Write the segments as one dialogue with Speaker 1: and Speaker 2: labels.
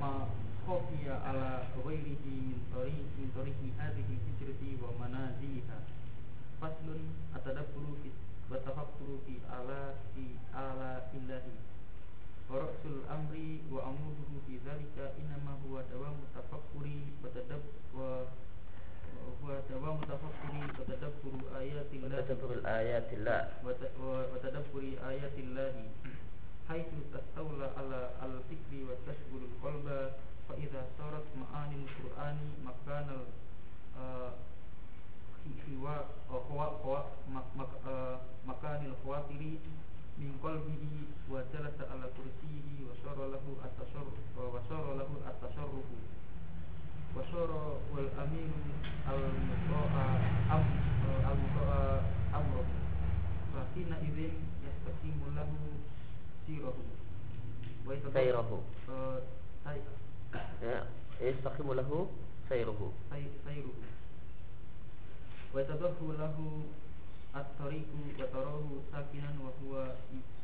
Speaker 1: ما له سيره.
Speaker 2: سيره. يستقيم له سيره.
Speaker 1: سيره. ويتضح له الطريق وتراه ساكنا وهو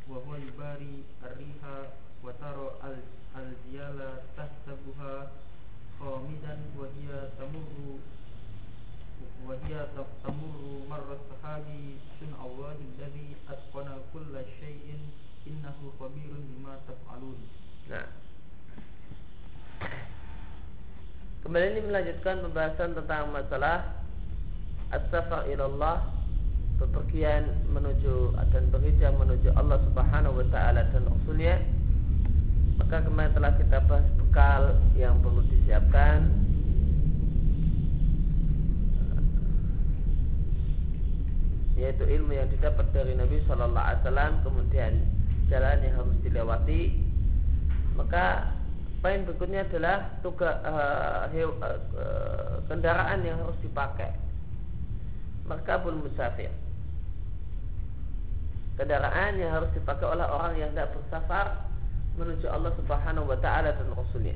Speaker 1: وهو يباري الريح وترى الجيال تحسبها خامدا وهي تمر وهي تمر مر السحاب صنع الله الذي أتقن كل شيء إنه خبير بما تفعلون
Speaker 2: Nah. Kembali ini melanjutkan pembahasan tentang masalah as-safar ilallah bepergian menuju dan berhijrah menuju Allah Subhanahu wa taala dan Rasulnya maka kemarin telah kita bahas bekal yang perlu disiapkan Yaitu ilmu yang didapat dari Nabi Shallallahu Alaihi Wasallam kemudian jalan yang harus dilewati. Maka poin berikutnya adalah tugas uh, uh, kendaraan yang harus dipakai. Pun musafir. Kendaraan yang harus dipakai oleh orang yang tidak bersafar menuju Allah Subhanahu wa taala dan rasulnya.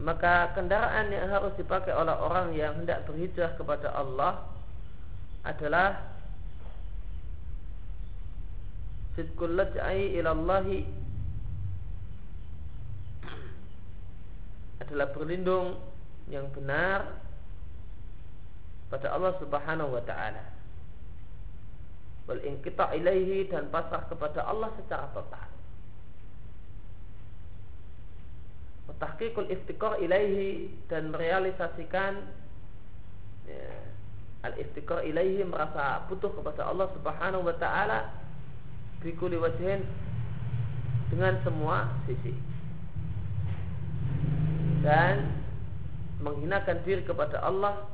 Speaker 2: Maka kendaraan yang harus dipakai oleh orang yang hendak berhijrah kepada Allah adalah sidqul laj'i ilallahi adalah berlindung yang benar pada Allah Subhanahu wa taala. Wal inqita ilaihi dan pasrah kepada Allah secara total. Tahqiqul iftikar ilaihi dan merealisasikan ya, al iftikar ilaihi merasa butuh kepada Allah Subhanahu wa taala bikuli wajhin dengan semua sisi. Dan menghinakan diri kepada Allah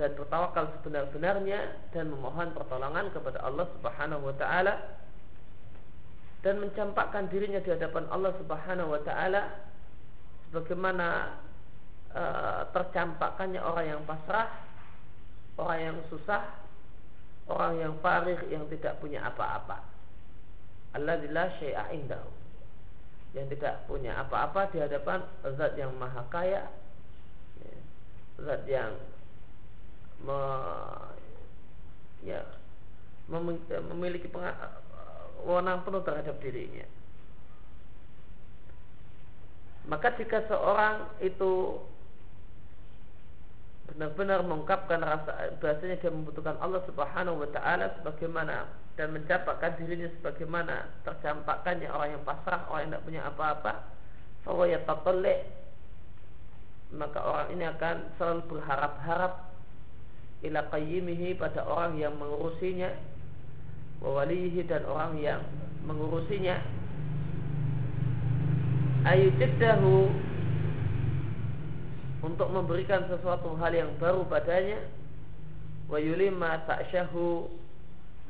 Speaker 2: dan bertawakal sebenar-benarnya dan memohon pertolongan kepada Allah Subhanahu wa taala dan mencampakkan dirinya di hadapan Allah Subhanahu wa taala sebagaimana e, tercampakkannya orang yang pasrah, orang yang susah, orang yang farid yang tidak punya apa-apa. Alladzilla syai'a indahu. Yang tidak punya apa-apa di hadapan zat yang maha kaya, ya, zat yang me, ya, memiliki wewenang penuh terhadap dirinya. Maka jika seorang itu benar-benar mengungkapkan rasa bahasanya dia membutuhkan Allah Subhanahu wa taala sebagaimana dan mencampakkan dirinya sebagaimana tercampakkannya orang yang pasrah, orang yang tidak punya apa-apa, bahwa ya maka orang ini akan selalu berharap-harap ila qayyimihi pada orang yang mengurusinya wawalihi dan orang yang mengurusinya. Ayujiddahu untuk memberikan sesuatu hal yang baru padanya. Wa yulima ta'syahu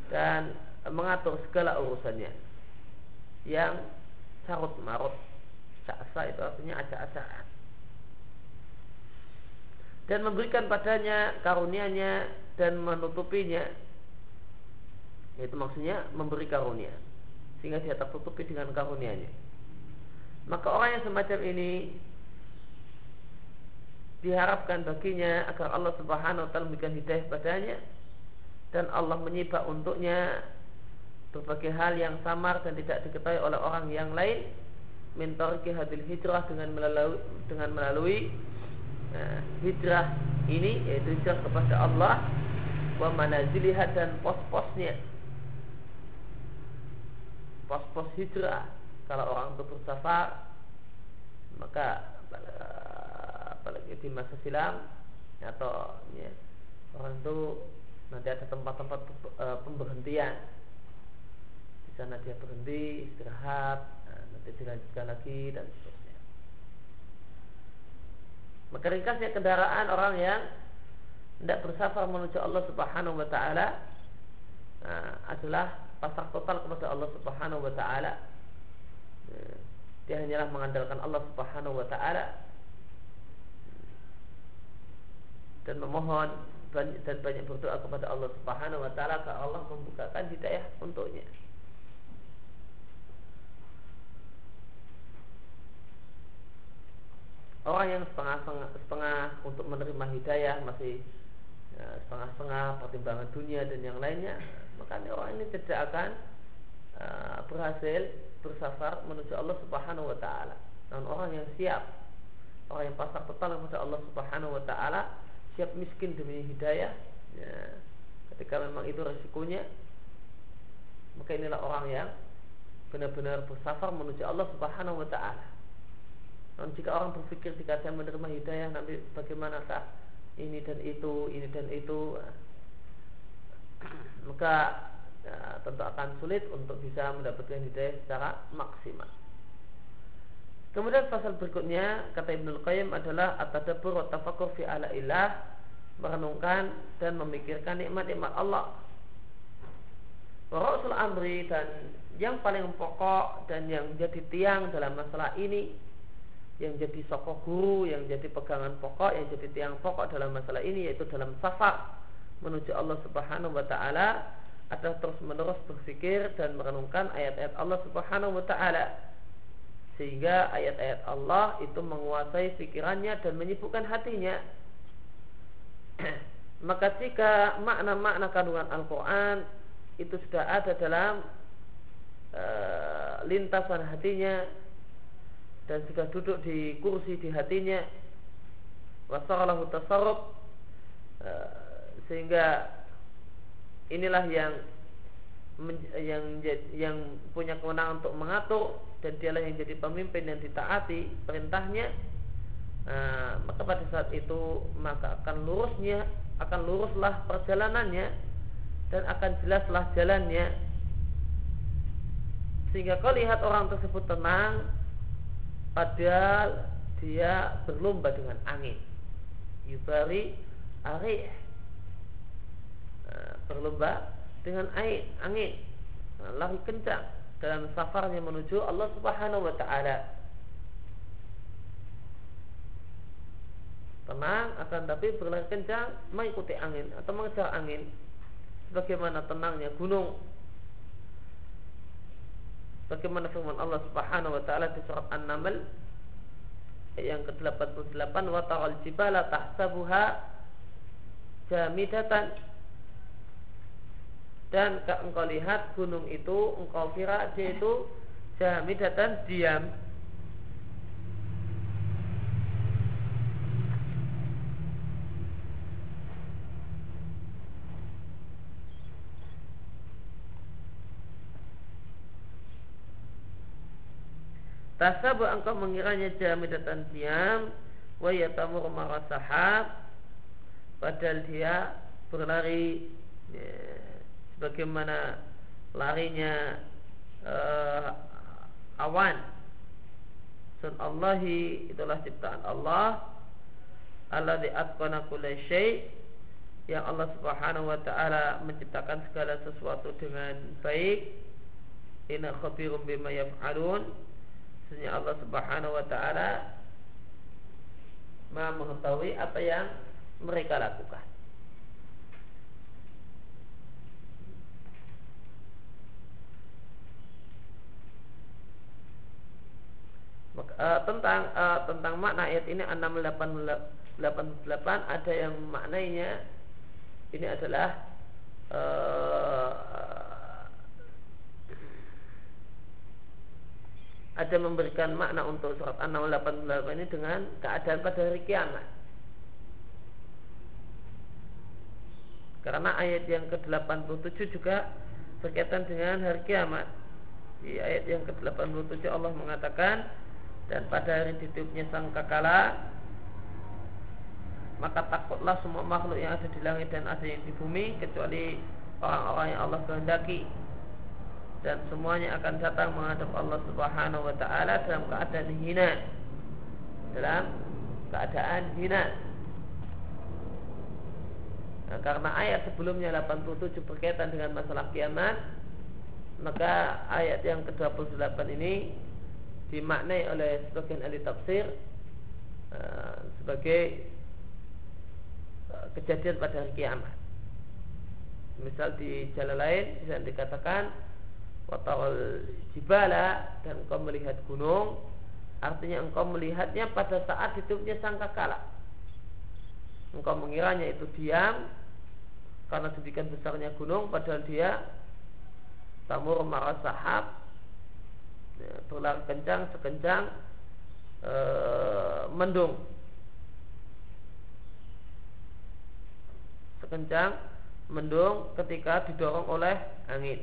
Speaker 2: dan mengatur segala urusannya. Yang carut marut caksa itu artinya acak-acakan dan memberikan padanya karunianya dan menutupinya. Itu maksudnya memberi karunia. Sehingga dia tertutupi dengan karunianya. Maka orang yang semacam ini diharapkan baginya agar Allah Subhanahu wa taala memberikan hidayah padanya dan Allah menyibak untuknya berbagai hal yang samar dan tidak diketahui oleh orang yang lain. Mentorki hadil hijrah dengan melalui dengan melalui nah, hijrah ini yaitu hijrah kepada Allah wa manaziliha dan pos-posnya. Pos-pos hijrah. Kalau orang itu bersafar maka di masa silam atau ya, orang itu nanti ada tempat-tempat e, pemberhentian. Di sana dia berhenti istirahat nah, nanti dilanjutkan lagi dan seterusnya. Maka ringkasnya kendaraan orang yang tidak bersafar menuju Allah Subhanahu wa taala nah, adalah pasrah total kepada Allah Subhanahu wa taala. Ya, dia hanyalah mengandalkan Allah Subhanahu wa taala dan memohon dan banyak berdoa kepada Allah Subhanahu wa taala agar Allah membukakan hidayah untuknya. Orang yang setengah-setengah setengah untuk menerima hidayah masih ya, setengah-setengah pertimbangan dunia dan yang lainnya maka orang ini tidak akan uh, berhasil bersafar menuju Allah Subhanahu wa taala. Dan orang yang siap, orang yang pasrah total kepada Allah Subhanahu wa taala, siap miskin demi hidayah, ya, ketika memang itu resikonya, maka inilah orang yang benar-benar bersafar menuju Allah Subhanahu wa taala. Dan jika orang berpikir jika saya menerima hidayah nanti bagaimanakah ini dan itu, ini dan itu, maka ya, tentu akan sulit untuk bisa mendapatkan hidayah secara maksimal. Kemudian pasal berikutnya kata Ibnu Qayyim adalah at-tadabbur wa tafakkur fi ala ilah merenungkan dan memikirkan nikmat-nikmat Allah. Rasul amri dan yang paling pokok dan yang jadi tiang dalam masalah ini yang jadi sokok guru, yang jadi pegangan pokok, yang jadi tiang pokok dalam masalah ini yaitu dalam safar menuju Allah Subhanahu wa taala adalah terus-menerus berpikir dan merenungkan ayat-ayat Allah Subhanahu wa taala sehingga ayat-ayat Allah itu menguasai pikirannya dan menyibukkan hatinya. Maka jika makna-makna kandungan Al-Quran itu sudah ada dalam uh, lintasan hatinya dan sudah duduk di kursi di hatinya wasalahu tasarruf uh, sehingga inilah yang yang yang punya kewenangan untuk mengatur dan dialah yang jadi pemimpin yang ditaati perintahnya. Nah, maka pada saat itu maka akan lurusnya akan luruslah perjalanannya dan akan jelaslah jalannya. Sehingga kau lihat orang tersebut tenang padahal dia berlomba dengan angin. Yubari arih. Berlomba dengan air, angin. Lari kencang dalam safarnya menuju Allah Subhanahu wa taala. Tenang akan tapi berlari kencang mengikuti angin atau mengejar angin sebagaimana tenangnya gunung. Bagaimana firman Allah Subhanahu wa taala di surat An-Naml yang ke-88 wa taral jibala tahsabuha jamidatan dan engkau lihat gunung itu engkau kira dia itu jamidatan diam. Tasabu engkau mengiranya jamidatan diam wa yatamur marasahab padahal dia berlari. Ya, bagaimana larinya uh, awan. Sun Allahi itulah ciptaan Allah. Alladzi atqana kulla syai' yang Allah Subhanahu wa taala menciptakan segala sesuatu dengan baik. Inna khabirum bima yaf'alun. Sesungguhnya Allah Subhanahu wa taala mengetahui apa yang mereka lakukan uh, tentang uh, tentang makna ayat ini 688 ada yang maknanya ini adalah uh, ada memberikan makna untuk surat An-Nahl ini dengan keadaan pada hari kiamat. Karena ayat yang ke-87 juga berkaitan dengan hari kiamat. Di ayat yang ke-87 Allah mengatakan dan pada hari ditutupnya sang kakala maka takutlah semua makhluk yang ada di langit dan ada yang di bumi kecuali orang-orang yang Allah kehendaki. Dan semuanya akan datang menghadap Allah Subhanahu wa taala dalam keadaan hina dalam keadaan hina. Nah, karena ayat sebelumnya 87 berkaitan dengan masalah kiamat maka ayat yang ke-28 ini dimaknai oleh sebagian ahli tafsir uh, sebagai uh, kejadian pada hari kiamat. Misal di jalan lain bisa dikatakan watawal jibala dan engkau melihat gunung artinya engkau melihatnya pada saat hidupnya sangkakala engkau mengiranya itu diam karena sedikit besarnya gunung padahal dia tamur marah sahab berlari kencang sekencang e, mendung. Sekencang mendung ketika didorong oleh angin.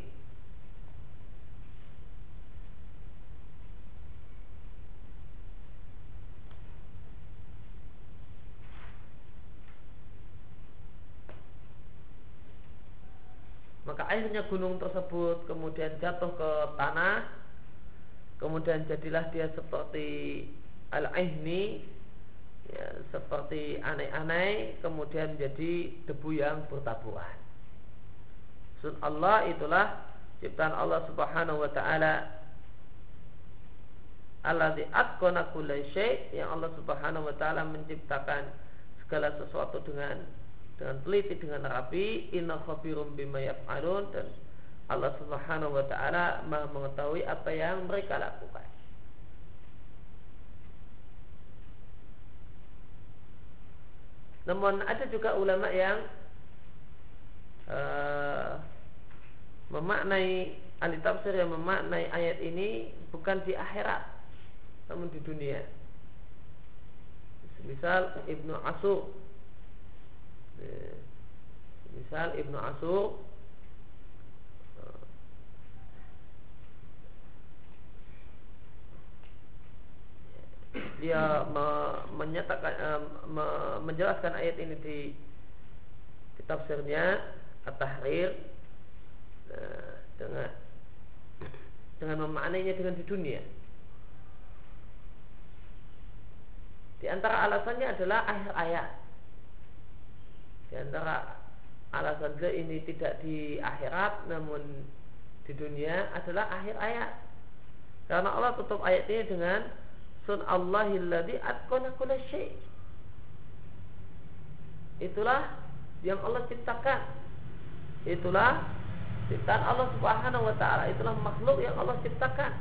Speaker 2: Maka akhirnya gunung tersebut kemudian jatuh ke tanah kemudian jadilah dia seperti al-ihni ya, seperti aneh-aneh kemudian menjadi debu yang bertaburan sun Allah itulah ciptaan Allah Subhanahu wa taala. Alladzi atqana yang Allah Subhanahu wa taala menciptakan segala sesuatu dengan dengan teliti dengan rapi. Inna khabirum bima yaf'alun dan Allah Subhanahu wa taala mengetahui apa yang mereka lakukan. Namun ada juga ulama yang uh, memaknai ahli tafsir yang memaknai ayat ini bukan di akhirat namun di dunia. Misal Ibnu Asur eh, Misal Ibnu Asur dia me, menyatakan uh, me, menjelaskan ayat ini di, di tafsirnya At-Tahrir uh, dengan dengan memaknainya dengan di dunia. Di antara alasannya adalah akhir ayat. Di antara alasan dia ini tidak di akhirat namun di dunia adalah akhir ayat. Karena Allah tutup ayat ini dengan sun Allahilladzi atqana kulla syai. Itulah yang Allah ciptakan. Itulah ciptaan Allah Subhanahu wa taala. Itulah makhluk yang Allah ciptakan.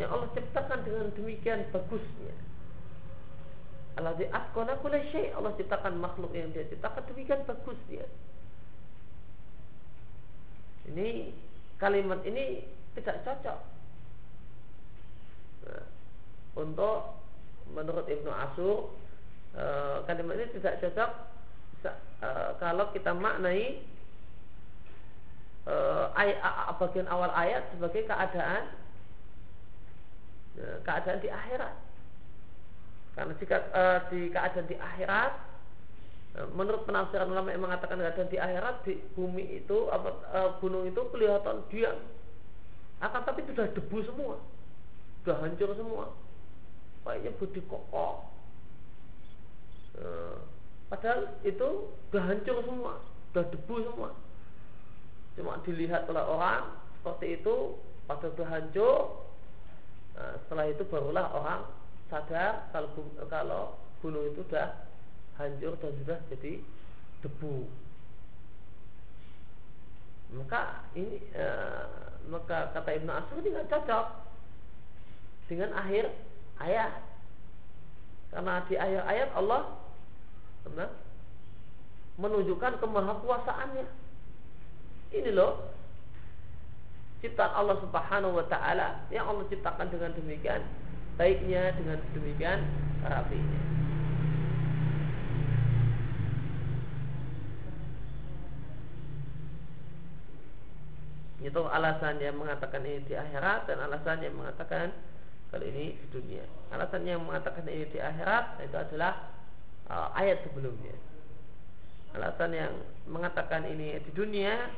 Speaker 2: Yang Allah ciptakan dengan demikian bagusnya. Allah di atqana kulla syai. Allah ciptakan makhluk yang dia ciptakan demikian bagusnya. Ini kalimat ini tidak cocok untuk menurut Ibnu Asur e, kalimat ini tidak cocok e, kalau kita maknai e, ay, a, bagian awal ayat sebagai keadaan e, keadaan di akhirat. Karena jika e, di keadaan di akhirat menurut penafsiran ulama yang mengatakan keadaan di akhirat di bumi itu apa e, gunung itu kelihatan diam. Akan tapi sudah debu semua sudah hancur semua Kayaknya budi kokoh Eh, padahal itu sudah hancur semua, sudah debu semua. Cuma dilihat oleh orang seperti itu, padahal sudah hancur. Nah, setelah itu barulah orang sadar kalau kalau gunung itu sudah hancur dan sudah jadi debu. Maka ini e, maka kata Ibnu Asur ini nggak cocok dengan akhir ayat. Karena di ayat-ayat Allah menunjukkan kemahakuasaannya. Ini loh ciptaan Allah Subhanahu wa taala yang Allah ciptakan dengan demikian baiknya dengan demikian rapinya. Itu alasan yang mengatakan ini di akhirat dan alasan yang mengatakan kalau ini di dunia. Alasan yang mengatakan ini di akhirat itu adalah uh, ayat sebelumnya. Alasan yang mengatakan ini di dunia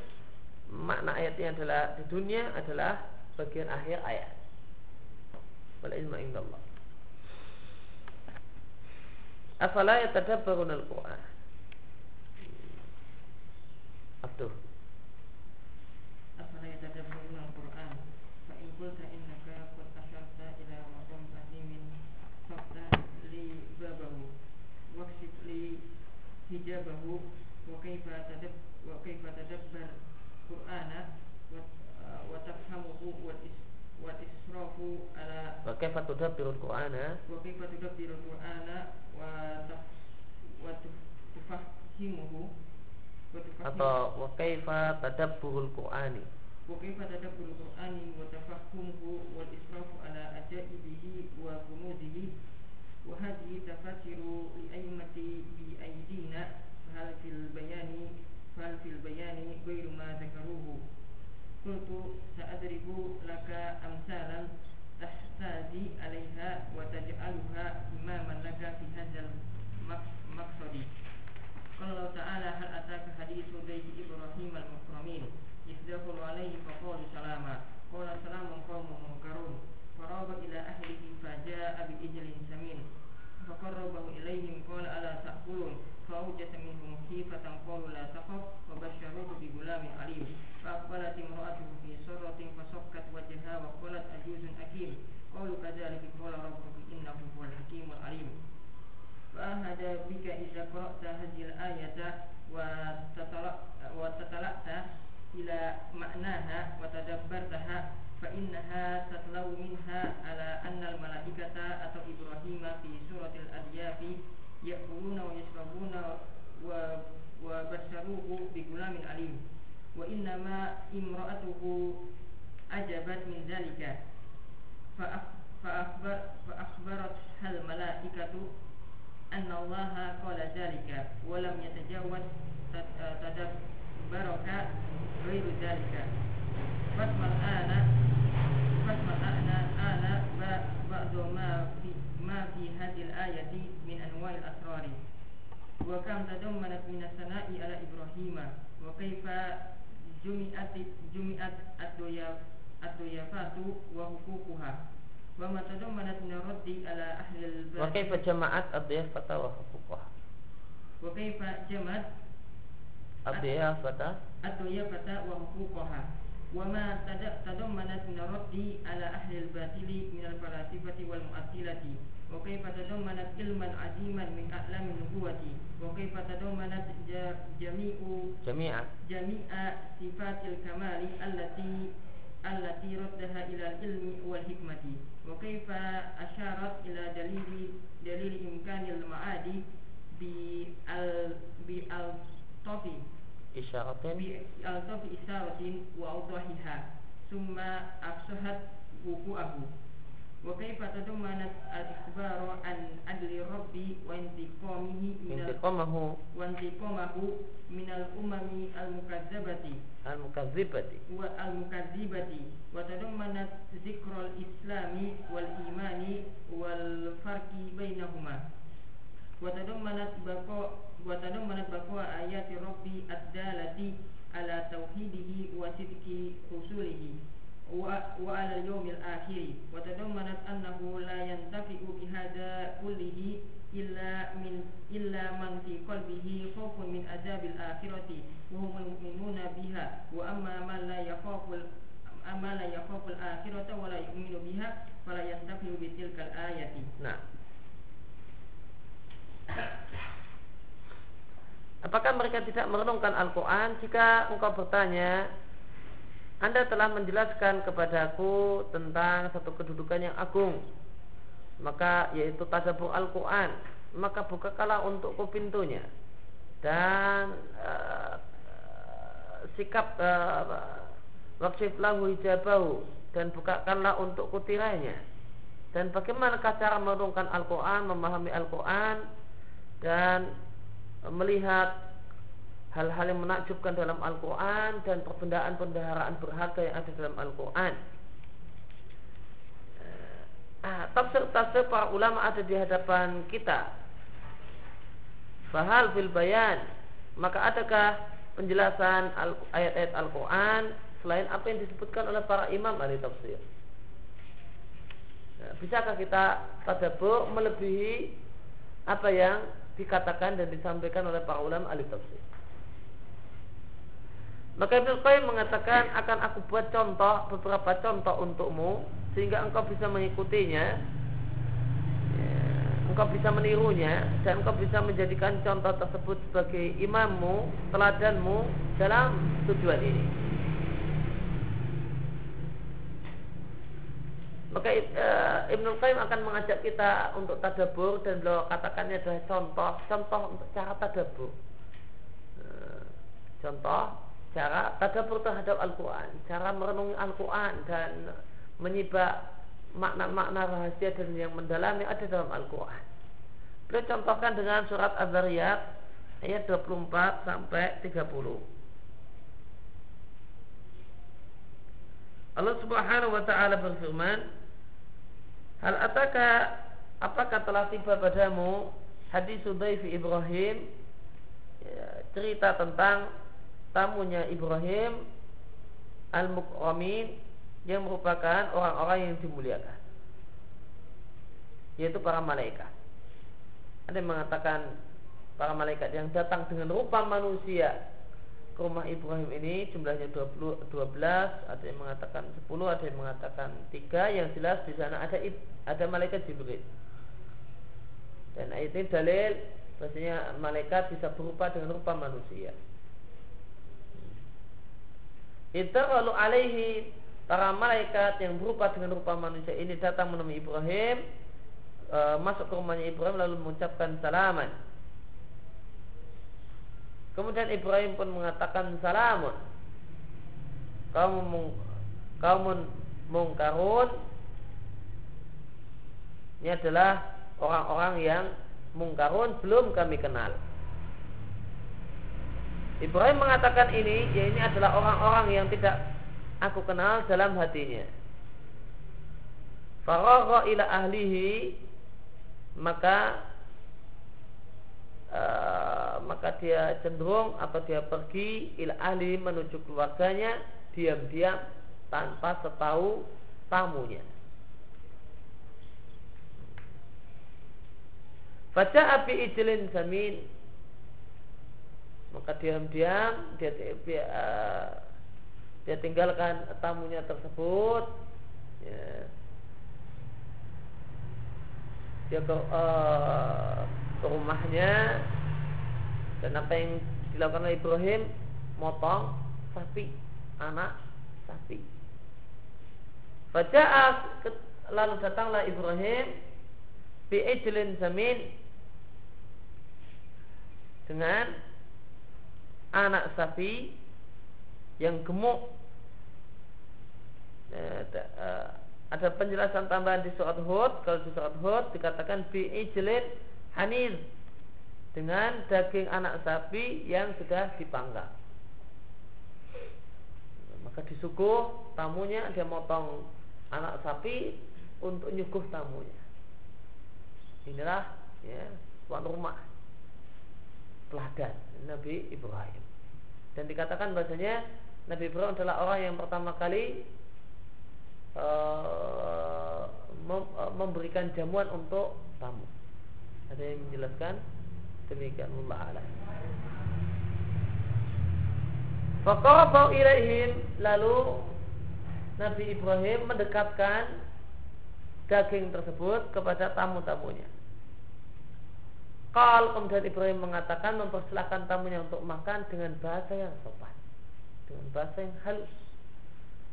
Speaker 2: makna ayatnya adalah di dunia adalah bagian akhir ayat. Wal ilmu indallah. Afala yatadabbarun al-Qur'an. Abduh.
Speaker 3: Hijabahu wa kaifa tadab wa kaifa tadabbar qur'ana wa tafhamuhu wa wa israfu ala
Speaker 2: wa kaifa tudabbirul qur'ana
Speaker 3: wa kaifa tudabbirul qur'ana wa wa tufahimuhu
Speaker 2: atau wa kaifa tadabburul qur'ani
Speaker 3: wa kaifa tadabburul qur'ani wa tafahumuhu wal israfu ala ajaibihi wa kunuzihi وهذه تفسر لأئمة بأيدينا فهل في البيان فهل في البيان غير ما ذكروه؟ قلت سأضرب لك أمثالا تحتاجي عليها وتجعلها إماما لك في هذا المقصد قال الله تعالى هل أتاك حديث بيت إبراهيم المكرمين؟ إذ دخلوا عليه فقالوا سلاما. قال سلام قوم منكرون. فراب إلى أهله فجاء بإجل سمين فقربه إليهم قال ألا تأكلون فأوجس منهم خيفة قالوا لا تخف وبشروه بغلام عليم فأقبلت امرأته في سرة فصكت وجهها وقالت أجوز أكيم قالوا كذلك قال ربك إنه هو الحكيم العليم فأهد بك إذا قرأت هذه الآية وتطلعت إلى معناها وتدبرتها فإنها تتلو منها على أن الملائكة أتوا إبراهيم في سورة الأدياف يأكلون ويشربون وبشروه بغلام عليم وإنما امرأته أجبت من ذلك فأخبر فأخبرتها الملائكة أن الله قال ذلك ولم يتجاوز تدبرك غير ذلك فاسمع الآن فاسمع أنا بعض ما في ما في هذه الآية من أنواع الأسرار وكم تضمنت من الثناء على إبراهيم وكيف جمعت جمعت الضيافات وحقوقها وما تضمنت من الرد على أهل البلد
Speaker 2: وكيف جمعت الضيافة وحقوقها
Speaker 3: وكيف جمعت
Speaker 2: الضيافة
Speaker 3: الضيافة وحقوقها وما تضمنت من الرد على أهل الباطل من الفلاسفة والمؤثلة وكيف تضمنت علما عظيما من أعلام النبوة وكيف تضمنت جميع
Speaker 2: جميع
Speaker 3: جميع صفات الكمال التي التي ردها إلى العلم والحكمة وكيف أشارت إلى دليل دليل إمكان المعاد بالطف
Speaker 2: إشارة.
Speaker 3: بألطف إشارة وأوضحها ثم أفسحت وقوعه. وكيف تضمنت الإخبار عن عدل الرب وانتقامه من
Speaker 2: انتقامه.
Speaker 3: وانتقامه من الأمم المكذبة.
Speaker 2: المكذبة.
Speaker 3: والمكذبة. وتضمنت ذكر الإسلام والإيمان والفرق بينهما. وتضمنت بقاء وتضمنت بقاء آيات رب الدالة على توحيده وصدق رسوله وعلى اليوم الآخر. وتضمنت أنه لا ينتفع بهذا كله إلا من
Speaker 4: إلا من في قلبه خوف من عذاب الآخرة وهم المؤمنون بها. وأما من لا يخاف أما لا يخاف الآخرة ولا يؤمن بها فلا ينتفع بتلك الآية.
Speaker 2: Nah Apakah mereka tidak merenungkan Al-Quran? Jika engkau bertanya Anda telah menjelaskan kepadaku Tentang satu kedudukan yang agung Maka yaitu tadabur Al-Quran. Maka bukakanlah untukku pintunya Dan uh, Sikap uh, Waksif lahu hijabahu Dan bukakanlah untukku tirainya. Dan bagaimana cara merenungkan Al-Quran Memahami Al-Quran Dan melihat hal-hal yang menakjubkan dalam Al-Quran dan perbendaan pendaharaan berharga yang ada dalam Al-Quran. Ah, tafsir-tafsir para ulama ada di hadapan kita. Fahal fil bayan, maka adakah penjelasan ayat-ayat Al-Quran selain apa yang disebutkan oleh para imam ahli tafsir? Nah, bisakah kita tadabur melebihi apa yang dikatakan dan disampaikan oleh para ulama ahli tafsir. Maka Ibnu Qayyim mengatakan akan aku buat contoh beberapa contoh untukmu sehingga engkau bisa mengikutinya, ya, engkau bisa menirunya dan engkau bisa menjadikan contoh tersebut sebagai imammu, teladanmu dalam tujuan ini. Maka uh, Ibnu Qayyim akan mengajak kita untuk tadabur dan beliau katakannya adalah contoh contoh untuk cara tadabur. Uh, contoh cara tadabur terhadap Al-Quran, cara merenungi Al-Quran dan menyibak makna-makna rahasia dan yang mendalam yang ada dalam Al-Quran. Beliau contohkan dengan surat Az-Zariyat ayat 24 sampai 30. Allah Subhanahu wa taala berfirman, Hal ataka apakah telah tiba padamu hadis Sudaifi Ibrahim ya, cerita tentang tamunya Ibrahim al-mukramin yang merupakan orang-orang yang dimuliakan yaitu para malaikat. Ada yang mengatakan para malaikat yang datang dengan rupa manusia rumah Ibrahim ini jumlahnya 20, 12 ada yang mengatakan 10 ada yang mengatakan 3 yang jelas di sana ada ada malaikat Jibril. Dan ayat ini dalil bahasanya malaikat bisa berupa dengan rupa manusia. Itu kalau alaihi para malaikat yang berupa dengan rupa manusia ini datang menemui Ibrahim e, masuk ke rumahnya Ibrahim lalu mengucapkan salaman Kemudian Ibrahim pun mengatakan salamun. Kamu mung, kamu mungkarun ini adalah orang-orang yang mungkarun belum kami kenal. Ibrahim mengatakan ini, ya ini adalah orang-orang yang tidak aku kenal dalam hatinya. Faragha ila ahlihi maka Eh, maka dia cenderung atau dia pergi ila ahli menuju keluarganya diam-diam tanpa setahu tamunya. Baca api ijlin samin maka diam-diam dia, dia, uh, dia tinggalkan tamunya tersebut ya. dia ke, uh, ke rumahnya dan apa yang dilakukan oleh Ibrahim motong sapi anak sapi. Baca lalu datanglah Ibrahim bi ijlin zamin dengan anak sapi yang gemuk. Eh, eh, ada penjelasan tambahan di surat Hud. Kalau di surat Hud dikatakan bi ijlin hanir dengan daging anak sapi yang sudah dipanggang. Maka disuguh tamunya dia motong anak sapi untuk nyuguh tamunya. Inilah ya tuan rumah teladan Nabi Ibrahim. Dan dikatakan bahasanya Nabi Ibrahim adalah orang yang pertama kali uh, memberikan jamuan untuk tamu ada yang menjelaskan Demikian Allah alam. Faqarabau ilaihim lalu Nabi Ibrahim mendekatkan daging tersebut kepada tamu-tamunya. Kal kemudian Ibrahim mengatakan mempersilahkan tamunya untuk makan dengan bahasa yang sopan, dengan bahasa yang halus.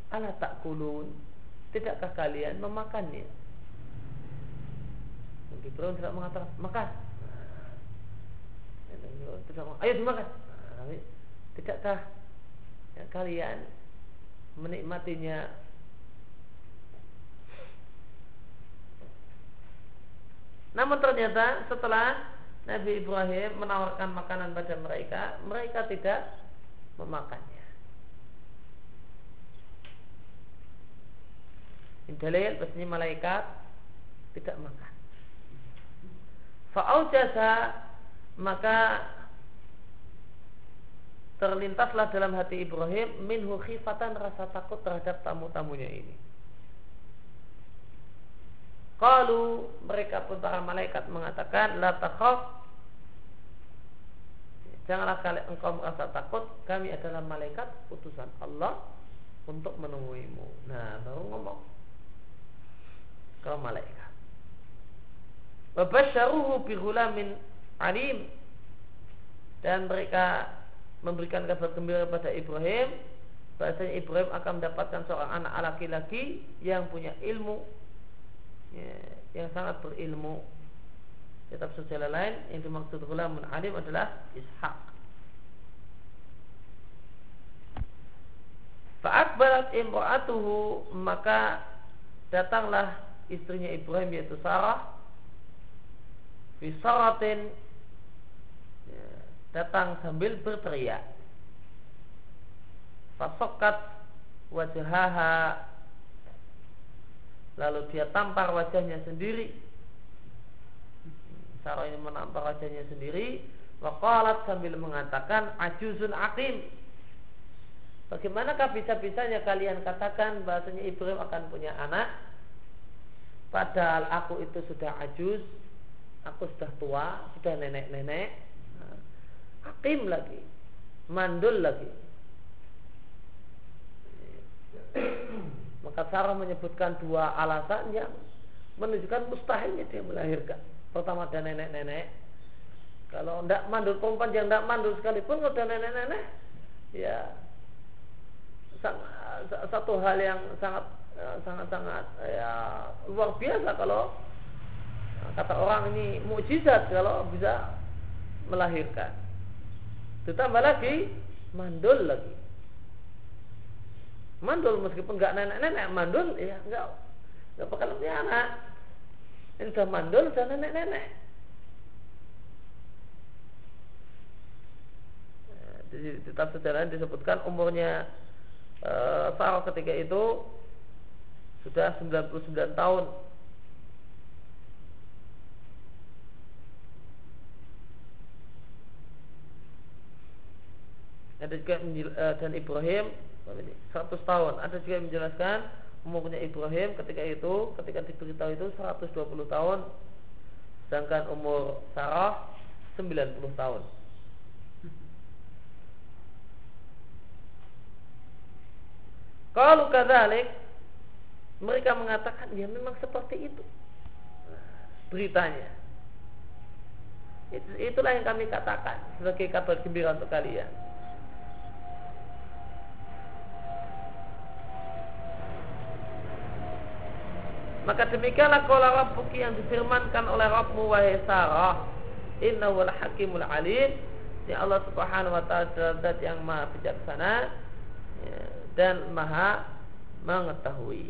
Speaker 2: Ala tak kulun, tidakkah kalian memakannya? Nabi Ibrahim tidak mengatakan makan. Ayo dimakan. Tidakkah ya, kalian menikmatinya Namun ternyata setelah Nabi Ibrahim menawarkan makanan pada mereka, mereka tidak memakannya. Ini dalil bahasanya malaikat tidak makan. Fa'aujasa maka terlintaslah dalam hati Ibrahim minhu khifatan rasa takut terhadap tamu-tamunya ini. Kalau mereka pun para malaikat mengatakan la takhaf. Janganlah kalian engkau merasa takut Kami adalah malaikat utusan Allah Untuk menemuimu. Nah baru ngomong. Kalau malaikat. Wabasyaruhu bihulamin alim. Dan mereka memberikan kabar gembira kepada Ibrahim bahasanya Ibrahim akan mendapatkan seorang anak laki-laki yang punya ilmu ya, yang sangat berilmu. Tetap secara lain yang dimaksud gulamun alim adalah Ishak Fa'akbarat imra'atuhu maka datanglah istrinya Ibrahim yaitu Sarah. Fisaratin datang sambil berteriak. Fasokat wajahaha lalu dia tampar wajahnya sendiri. Sarah ini menampar wajahnya sendiri. Waqalat sambil mengatakan ajuzun akim. Bagaimanakah bisa-bisanya kalian katakan bahasanya Ibrahim akan punya anak Padahal aku itu sudah ajuz Aku sudah tua, sudah nenek-nenek Hakim lagi Mandul lagi Maka Sarah menyebutkan dua alasan yang menunjukkan mustahilnya dia melahirkan. Pertama ada nenek-nenek. Kalau tidak mandul perempuan yang tidak mandul sekalipun kalau ada nenek-nenek, ya satu hal yang sangat sangat sangat ya luar biasa kalau kata orang ini mukjizat kalau bisa melahirkan. Ditambah lagi mandul lagi. Mandul meskipun nggak nenek-nenek, mandul ya nggak nggak bakal punya anak. Ini sudah mandul, sudah nenek-nenek. Di kitab sejarah disebutkan umurnya e, Sarah ketika itu sudah 99 tahun ada juga uh, dan Ibrahim 100 tahun. Ada juga yang menjelaskan umurnya Ibrahim ketika itu ketika diberitahu itu 120 tahun sedangkan umur Sarah 90 tahun. Kalau kadalik mereka mengatakan ya memang seperti itu. Beritanya. Itulah yang kami katakan sebagai kabar gembira untuk kalian Maka demikianlah kalau Rabbuki yang difirmankan oleh Rabbmu wahai Sarah. Innahu hakimul alim. Ya Allah Subhanahu wa taala yang maha bijaksana ya, dan maha mengetahui.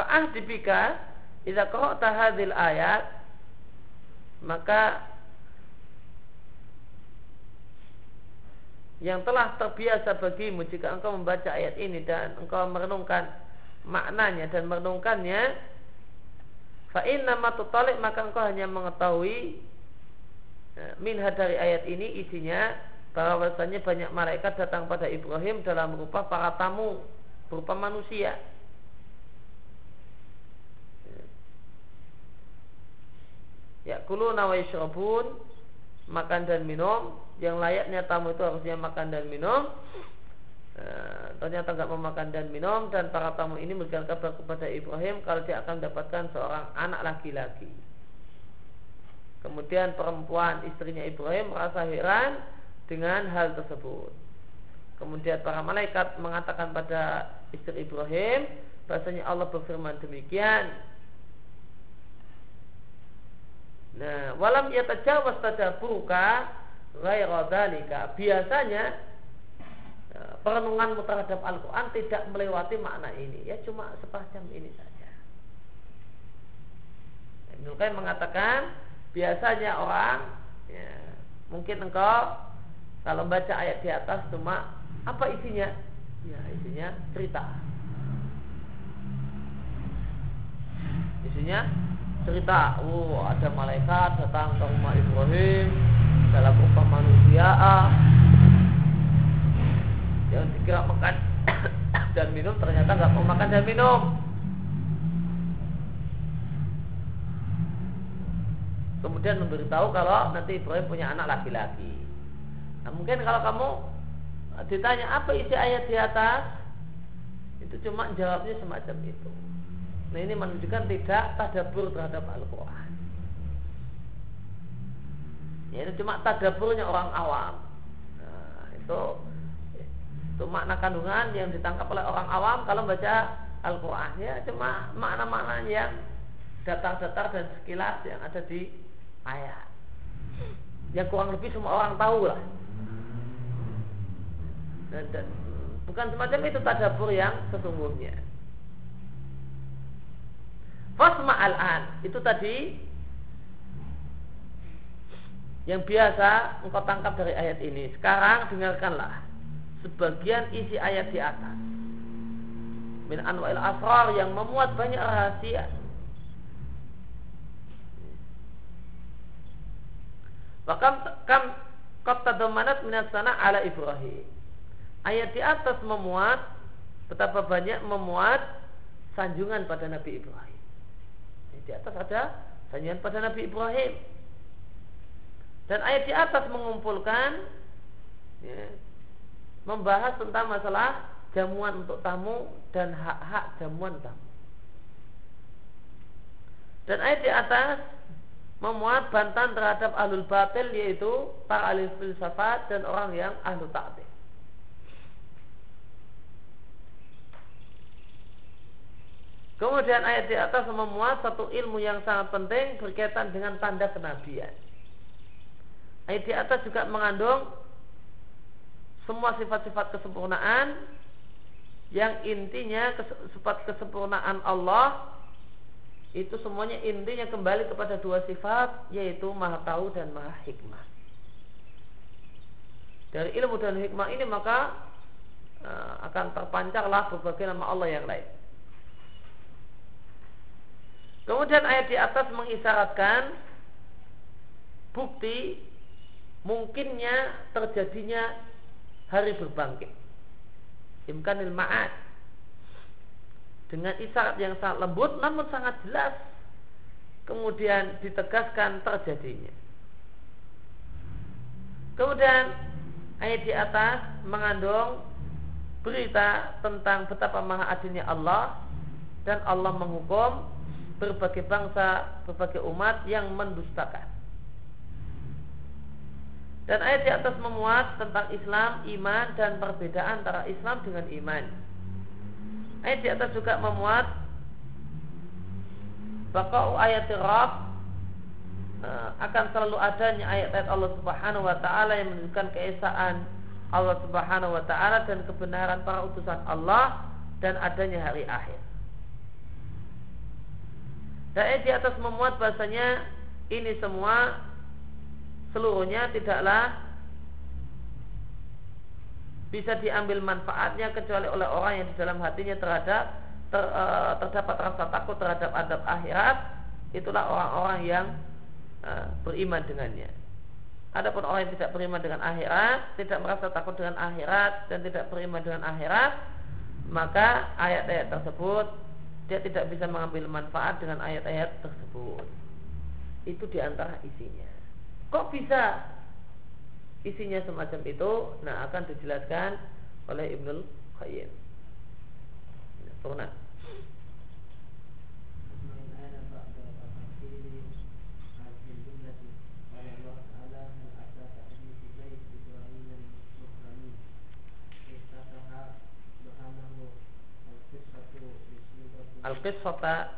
Speaker 2: Fa'ah dibika Idza qara'ta hadhil ayat maka yang telah terbiasa bagimu jika engkau membaca ayat ini dan engkau merenungkan maknanya dan merenungkannya fa inna tutalik maka engkau hanya mengetahui e, minha dari ayat ini isinya bahwa bahwasanya banyak malaikat datang pada Ibrahim dalam rupa para tamu berupa manusia. Ya kulu nawai syurabun makan dan minum yang layaknya tamu itu harusnya makan dan minum. E, ternyata nggak memakan dan minum dan para tamu ini memberikan kabar kepada Ibrahim kalau dia akan mendapatkan seorang anak laki-laki. Kemudian perempuan istrinya Ibrahim merasa heran dengan hal tersebut. Kemudian para malaikat mengatakan pada istri Ibrahim bahasanya Allah berfirman demikian. Nah, walam yatajawas tadabuka Biasanya ya, perenunganmu terhadap Al-Qur'an tidak melewati makna ini. Ya cuma semacam ini saja. Ibnu mengatakan biasanya orang ya, mungkin engkau kalau baca ayat di atas cuma apa isinya? Ya, isinya cerita. Isinya cerita, oh ada malaikat datang ke rumah Ibrahim dalam rupa manusia yang dikira makan dan minum ternyata nggak mau makan dan minum. Kemudian memberitahu kalau nanti Ibrahim punya anak laki-laki. Nah, mungkin kalau kamu ditanya apa isi ayat di atas, itu cuma jawabnya semacam itu. Nah ini menunjukkan tidak tadabur terhadap Al-Quran. Ya itu cuma tadaburnya orang awam. Nah itu Itu makna kandungan yang ditangkap oleh orang awam Kalau baca Al-Quran. Ya cuma makna-makna yang Datar-datar dan sekilas yang ada di ayat. Yang kurang lebih semua orang tahu lah. Dan, dan bukan semacam itu tadabur yang sesungguhnya Fasma al-an itu tadi yang biasa engkau tangkap dari ayat ini. Sekarang dengarkanlah sebagian isi ayat di atas. Min anwa'il asrar yang memuat banyak rahasia. Bahkan kam kota domanat minat sana ala Ibrahim. Ayat di atas memuat betapa banyak memuat sanjungan pada Nabi Ibrahim. Di atas ada sanjungan pada Nabi Ibrahim. Dan ayat di atas mengumpulkan ya, membahas tentang masalah jamuan untuk tamu dan hak-hak jamuan tamu. Dan ayat di atas memuat bantahan terhadap ahlul batil yaitu para ahli filsafat dan orang yang ahlu ta'til. Kemudian ayat di atas memuat satu ilmu yang sangat penting berkaitan dengan tanda kenabian. Ayat di atas juga mengandung semua sifat-sifat kesempurnaan yang intinya sifat kesempurnaan Allah itu semuanya intinya kembali kepada dua sifat yaitu maha tahu dan maha hikmah. Dari ilmu dan hikmah ini maka uh, akan terpancarlah berbagai nama Allah yang lain. Kemudian ayat di atas mengisyaratkan bukti mungkinnya terjadinya hari berbangkit. Imkanil ma'ad. Dengan isyarat yang sangat lembut namun sangat jelas. Kemudian ditegaskan terjadinya. Kemudian ayat di atas mengandung berita tentang betapa maha adilnya Allah dan Allah menghukum berbagai bangsa, berbagai umat yang mendustakan. Dan ayat di atas memuat tentang Islam, iman dan perbedaan antara Islam dengan iman. Ayat di atas juga memuat bahwa ayat Rabb eh, akan selalu adanya ayat-ayat Allah Subhanahu wa taala yang menunjukkan keesaan Allah Subhanahu wa taala dan kebenaran para utusan Allah dan adanya hari akhir. Dan di atas memuat bahasanya ini semua seluruhnya tidaklah bisa diambil manfaatnya kecuali oleh orang yang di dalam hatinya terhadap ter, e, terdapat rasa takut terhadap adab akhirat itulah orang-orang yang e, beriman dengannya. Adapun orang yang tidak beriman dengan akhirat, tidak merasa takut dengan akhirat dan tidak beriman dengan akhirat, maka ayat-ayat tersebut dia tidak bisa mengambil manfaat dengan ayat-ayat tersebut. Itu di antara isinya. Kok bisa isinya semacam itu? Nah akan dijelaskan oleh Ibnul Qayyim. Nah, Al-Qissata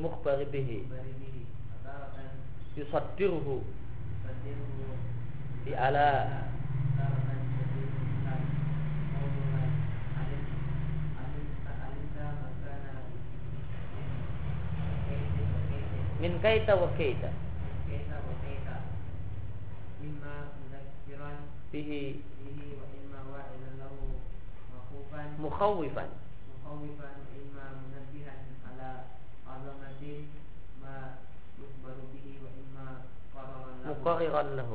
Speaker 2: mukhbari bihi. Yusaddiruhu. di ala. Min kaita wa kaita. Bihi. Mukhawifan مقررا له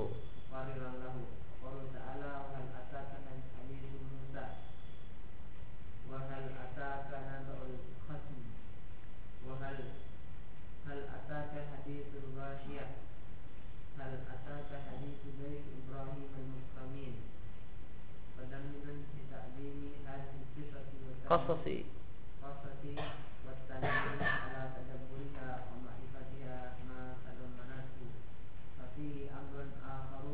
Speaker 5: مقررا له قال تعالى وهل أتاك حديث موسى وهل أتاك نبأ الخصم وهل هل أتاك حديث الغاشية هل أتاك حديث بيت إبراهيم المكرمين فدمنا بتعليم هذه القصص
Speaker 2: قصصي
Speaker 5: قصصي والتنبيه على ففيه أمر آخر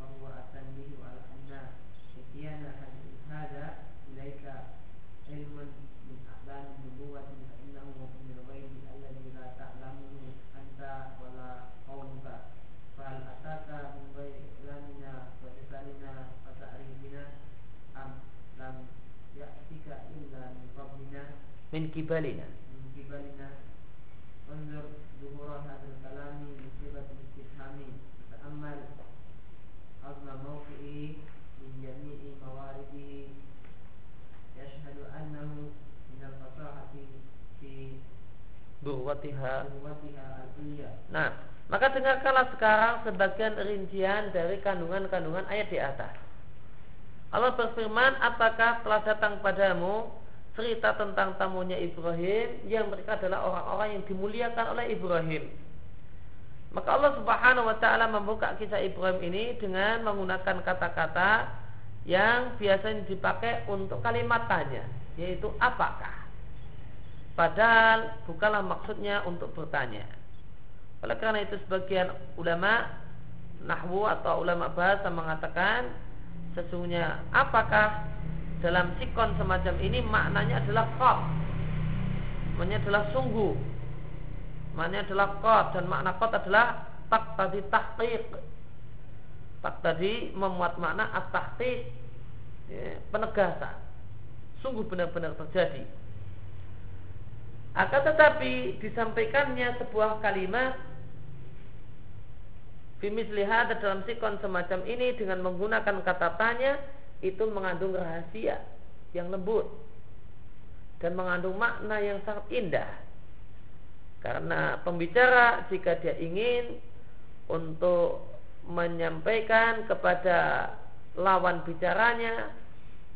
Speaker 5: وهو التنبيه على أن إتيان هذا إليك علم من أعلام النبوة فإنه من الغيب الذي لا تعلمه أنت ولا قومك فهل أتاك من غير إعلامنا وإرسالنا وتعريفنا أم لم يأتك إلا من قبلنا
Speaker 2: من قبلنا
Speaker 5: nubuwatiha. Iya.
Speaker 2: Nah, maka dengarkanlah sekarang sebagian rincian dari kandungan-kandungan ayat di atas. Allah berfirman, apakah telah datang padamu cerita tentang tamunya Ibrahim yang mereka adalah orang-orang yang dimuliakan oleh Ibrahim. Maka Allah Subhanahu wa taala membuka kisah Ibrahim ini dengan menggunakan kata-kata yang biasanya dipakai untuk kalimat tanya, yaitu apakah. Padahal bukanlah maksudnya untuk bertanya. Oleh karena itu sebagian ulama nahwu atau ulama bahasa mengatakan sesungguhnya apakah dalam sikon semacam ini maknanya adalah qad. Maknanya adalah sungguh. Maknanya adalah qad dan makna qad adalah tak tadi tahqiq. Tak tadi memuat makna at-tahqiq. Ya, penegasan. Sungguh benar-benar terjadi. Akan tetapi disampaikannya sebuah kalimat Fimislihat dalam sikon semacam ini dengan menggunakan kata tanya itu mengandung rahasia yang lembut dan mengandung makna yang sangat indah. Karena pembicara jika dia ingin untuk menyampaikan kepada lawan bicaranya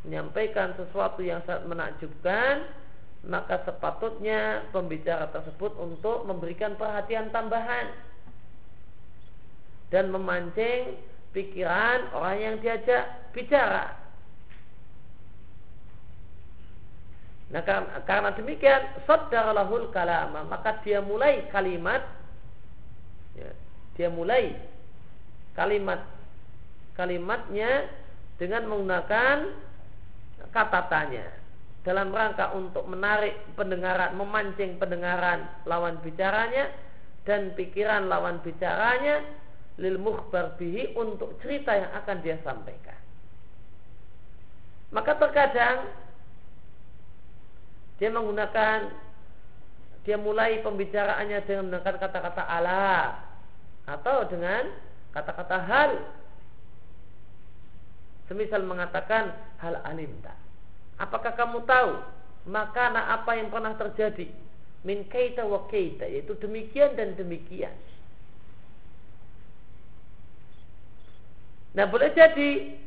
Speaker 2: menyampaikan sesuatu yang sangat menakjubkan maka sepatutnya pembicara tersebut untuk memberikan perhatian tambahan dan memancing pikiran orang yang diajak bicara. Nah karena, karena demikian lahul kalama maka dia mulai kalimat ya, dia mulai kalimat kalimatnya dengan menggunakan kata tanya dalam rangka untuk menarik pendengaran, memancing pendengaran lawan bicaranya dan pikiran lawan bicaranya lil mukhbar bihi untuk cerita yang akan dia sampaikan. Maka terkadang dia menggunakan dia mulai pembicaraannya dengan menggunakan kata-kata ala atau dengan kata-kata hal semisal mengatakan hal alimta apakah kamu tahu? Maka apa yang pernah terjadi? Min kaita wa kaita yaitu demikian dan demikian. Nah boleh jadi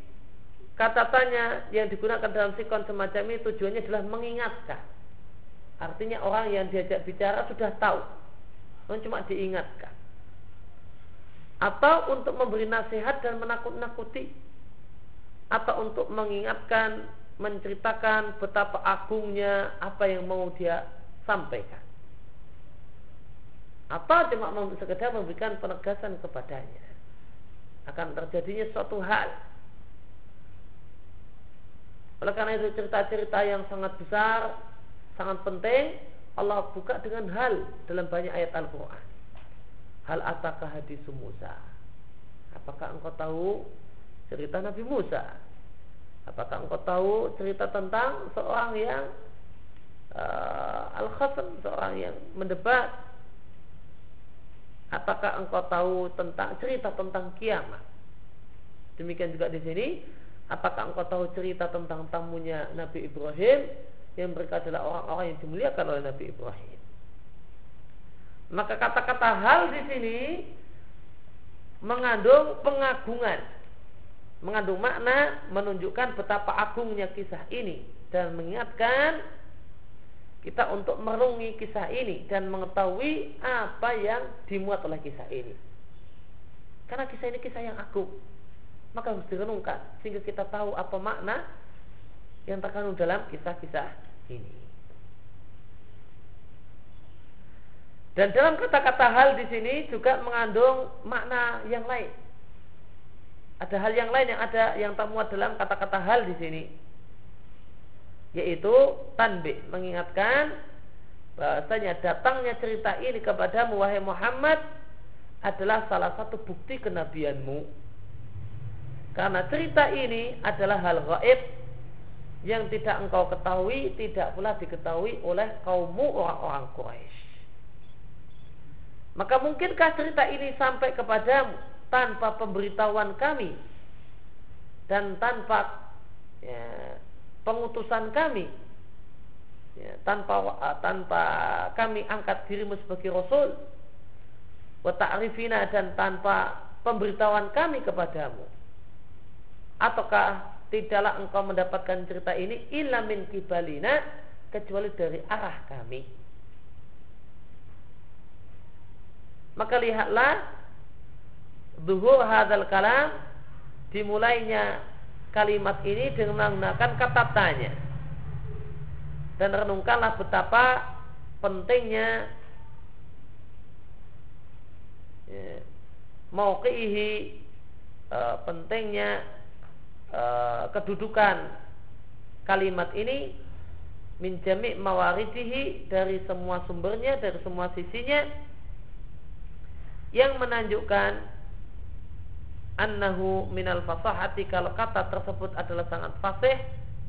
Speaker 2: kata tanya yang digunakan dalam sikon semacam ini tujuannya adalah mengingatkan. Artinya orang yang diajak bicara sudah tahu. Cuma diingatkan. Atau untuk memberi nasihat dan menakut-nakuti. Atau untuk mengingatkan menceritakan betapa agungnya apa yang mau dia sampaikan atau cuma sekedar memberikan penegasan kepadanya akan terjadinya suatu hal oleh karena itu cerita-cerita yang sangat besar sangat penting Allah buka dengan hal dalam banyak ayat Al-Quran Hal ataka hadis Musa? Apakah engkau tahu cerita Nabi Musa? Apakah engkau tahu cerita tentang seorang yang uh, al-khasam, seorang yang mendebat? Apakah engkau tahu tentang cerita tentang kiamat? Demikian juga di sini, apakah engkau tahu cerita tentang tamunya Nabi Ibrahim yang mereka adalah orang-orang yang dimuliakan oleh Nabi Ibrahim? Maka kata-kata hal di sini mengandung pengagungan, mengandung makna menunjukkan betapa agungnya kisah ini dan mengingatkan kita untuk merungi kisah ini dan mengetahui apa yang dimuat oleh kisah ini. Karena kisah ini kisah yang agung, maka harus direnungkan sehingga kita tahu apa makna yang terkandung dalam kisah-kisah ini. Dan dalam kata-kata hal di sini juga mengandung makna yang lain. Ada hal yang lain yang ada yang termuat dalam kata-kata hal di sini. Yaitu tanbih, mengingatkan bahasanya datangnya cerita ini kepada wahai Muhammad adalah salah satu bukti kenabianmu. Karena cerita ini adalah hal gaib yang tidak engkau ketahui, tidak pula diketahui oleh kaummu orang-orang Quraisy. Maka mungkinkah cerita ini sampai kepadamu tanpa pemberitahuan kami dan tanpa ya, pengutusan kami ya, tanpa tanpa kami angkat dirimu sebagai rasul wa dan tanpa pemberitahuan kami kepadamu. Ataukah tidaklah engkau mendapatkan cerita ini illa min kibalina kecuali dari arah kami? Maka lihatlah zuhur hadal kalam dimulainya kalimat ini dengan menggunakan kata tanya. Dan renungkanlah betapa pentingnya ya, mauqihi e, pentingnya e, kedudukan kalimat ini minjami mawaridihi dari semua sumbernya dari semua sisinya yang menunjukkan annahu minal fasahati kalau kata tersebut adalah sangat fasih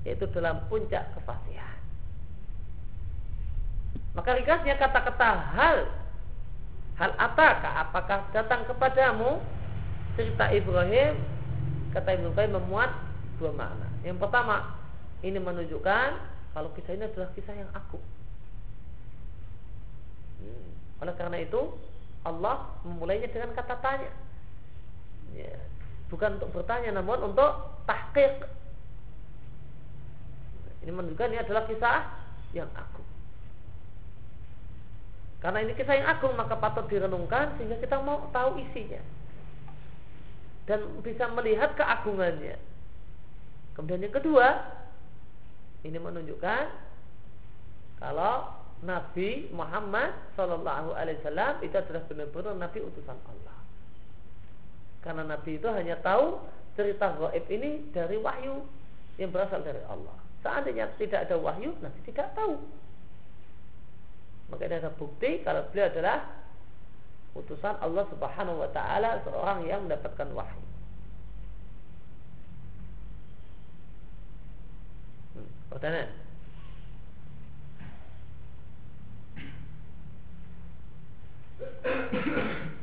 Speaker 2: yaitu dalam puncak kefasihan. Maka ringkasnya kata-kata hal hal ataka apakah datang kepadamu cerita Ibrahim kata Ibnu Qayyim memuat dua makna. Yang pertama ini menunjukkan kalau kisah ini adalah kisah yang aku. Hmm. Oleh karena itu Allah memulainya dengan kata tanya. Bukan untuk bertanya namun untuk tahqiq. Ini menunjukkan ini adalah kisah yang agung. Karena ini kisah yang agung maka patut direnungkan sehingga kita mau tahu isinya. Dan bisa melihat keagungannya. Kemudian yang kedua, ini menunjukkan kalau Nabi Muhammad Shallallahu Alaihi Wasallam itu adalah benar-benar Nabi utusan Allah. Karena Nabi itu hanya tahu cerita gaib ini dari wahyu yang berasal dari Allah. Seandainya tidak ada wahyu, nanti tidak tahu. Maka ada bukti kalau beliau adalah utusan Allah Subhanahu wa taala seorang yang mendapatkan wahyu. Hmm, pertanyaan. Mutadaminun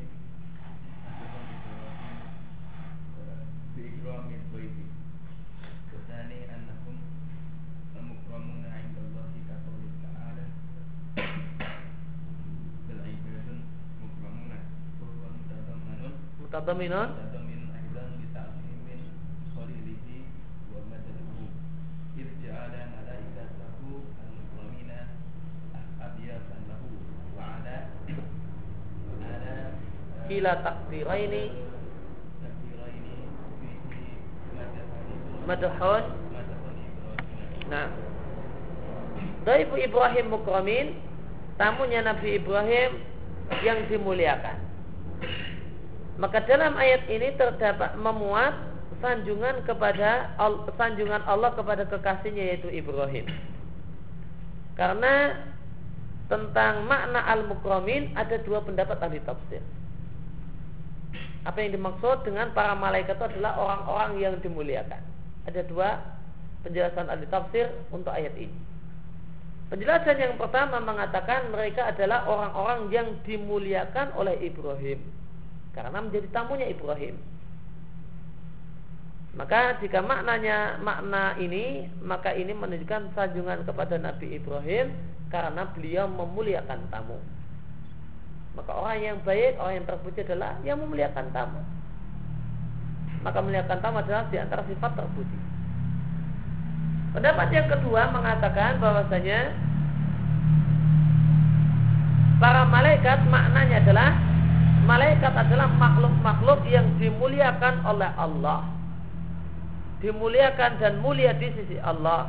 Speaker 2: kila takdiraini madhun nah. Daifu Ibrahim Mukramin Tamunya Nabi Ibrahim Yang dimuliakan maka dalam ayat ini terdapat memuat sanjungan kepada sanjungan Allah kepada kekasihnya yaitu Ibrahim. Karena tentang makna al-mukramin ada dua pendapat ahli tafsir. Apa yang dimaksud dengan para malaikat itu adalah orang-orang yang dimuliakan. Ada dua penjelasan ahli tafsir untuk ayat ini. Penjelasan yang pertama mengatakan mereka adalah orang-orang yang dimuliakan oleh Ibrahim karena menjadi tamunya Ibrahim. Maka jika maknanya makna ini, maka ini menunjukkan sanjungan kepada Nabi Ibrahim karena beliau memuliakan tamu. Maka orang yang baik, orang yang terpuji adalah yang memuliakan tamu. Maka memuliakan tamu adalah di antara sifat terpuji. Pendapat yang kedua mengatakan bahwasanya para malaikat maknanya adalah malaikat adalah makhluk-makhluk yang dimuliakan oleh Allah. Dimuliakan dan mulia di sisi Allah.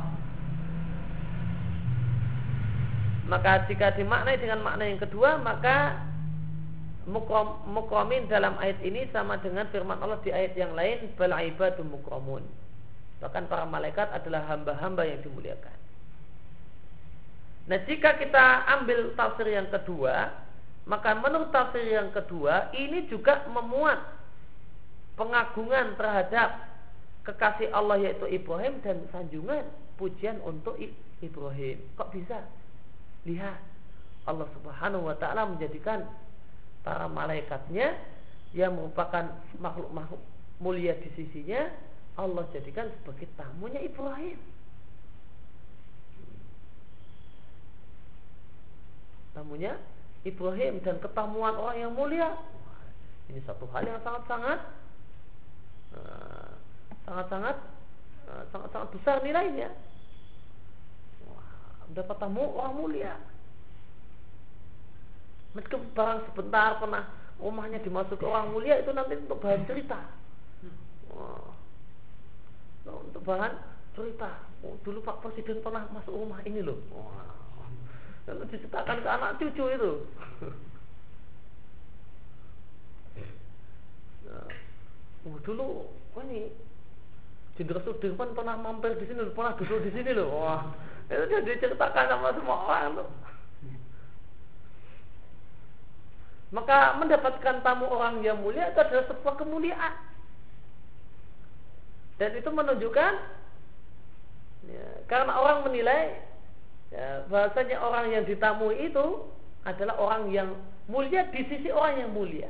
Speaker 2: Maka jika dimaknai dengan makna yang kedua, maka mukromin dalam ayat ini sama dengan firman Allah di ayat yang lain, bal ibadu mukromun. Bahkan para malaikat adalah hamba-hamba yang dimuliakan. Nah, jika kita ambil tafsir yang kedua, maka menurut tafsir yang kedua ini juga memuat pengagungan terhadap kekasih Allah yaitu Ibrahim dan sanjungan pujian untuk Ibrahim. Kok bisa? Lihat Allah Subhanahu wa taala menjadikan para malaikatnya yang merupakan makhluk-makhluk mulia di sisinya Allah jadikan sebagai tamunya Ibrahim. Tamunya Ibrahim dan ketemuan orang yang mulia. Ini satu hal yang sangat-sangat eh, sangat-sangat eh, sangat-sangat besar nilainya. Dapat tamu orang mulia. Meskipun barang sebentar pernah rumahnya dimasuki orang mulia itu nanti untuk bahan cerita. Untuk bahan cerita. Oh, dulu Pak Presiden pernah masuk rumah ini loh kalau diceritakan ke anak cucu itu. Nah, oh, dulu wah ini Jenderal Sudirman pernah mampir di sini, pernah duduk di sini loh. Wah, itu dia diceritakan sama semua orang tuh. Maka mendapatkan tamu orang yang mulia itu adalah sebuah kemuliaan. Dan itu menunjukkan ya, karena orang menilai ya, bahasanya orang yang ditamui itu adalah orang yang mulia di sisi orang yang mulia.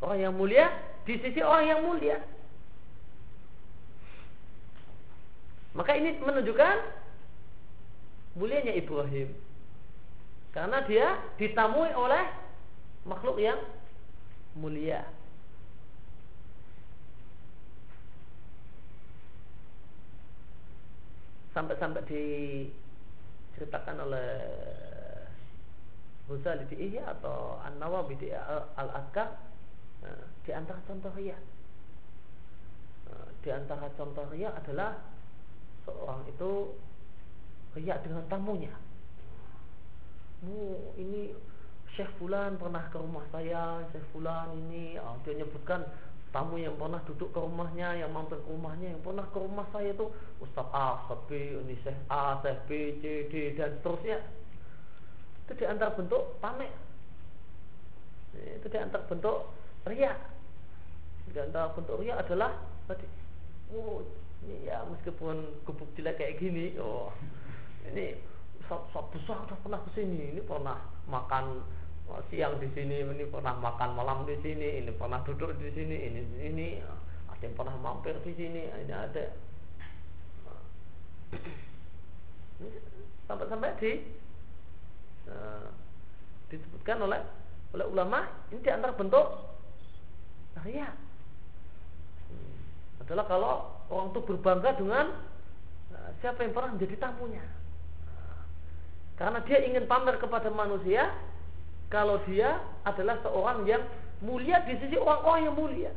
Speaker 2: Orang yang mulia di sisi orang yang mulia. Maka ini menunjukkan mulianya Ibrahim. Karena dia ditamui oleh makhluk yang mulia. Sampai-sampai diceritakan oleh Ghazali di Ihya atau An-Nawawi di Al-Azkar nah, di antara contoh ria nah, di antara contoh ria adalah seorang itu ria dengan tamunya. Oh, ini Syekh Fulan pernah ke rumah saya Syekh Fulan ini oh, dia nyebutkan tamu yang pernah duduk ke rumahnya, yang mampir ke rumahnya, yang pernah ke rumah saya itu Ustaz A, Ustaz B, ini Syekh A, Syekh B, C, D dan seterusnya. Itu di antara bentuk pamer. Itu di antara bentuk ria. Di antara bentuk ria adalah tadi, oh ini ya meskipun gubuk jelek kayak gini, oh ini Ustaz besar udah pernah ke sini, ini pernah makan siang di sini, ini pernah makan malam di sini, ini pernah duduk di sini, ini ini ada yang pernah mampir di sini, ini ada. Sampai-sampai di uh, disebutkan oleh oleh ulama ini di antara bentuk ria hmm. adalah kalau orang itu berbangga dengan uh, siapa yang pernah menjadi tamunya. Uh, karena dia ingin pamer kepada manusia kalau dia adalah seorang yang mulia di sisi orang-orang yang mulia.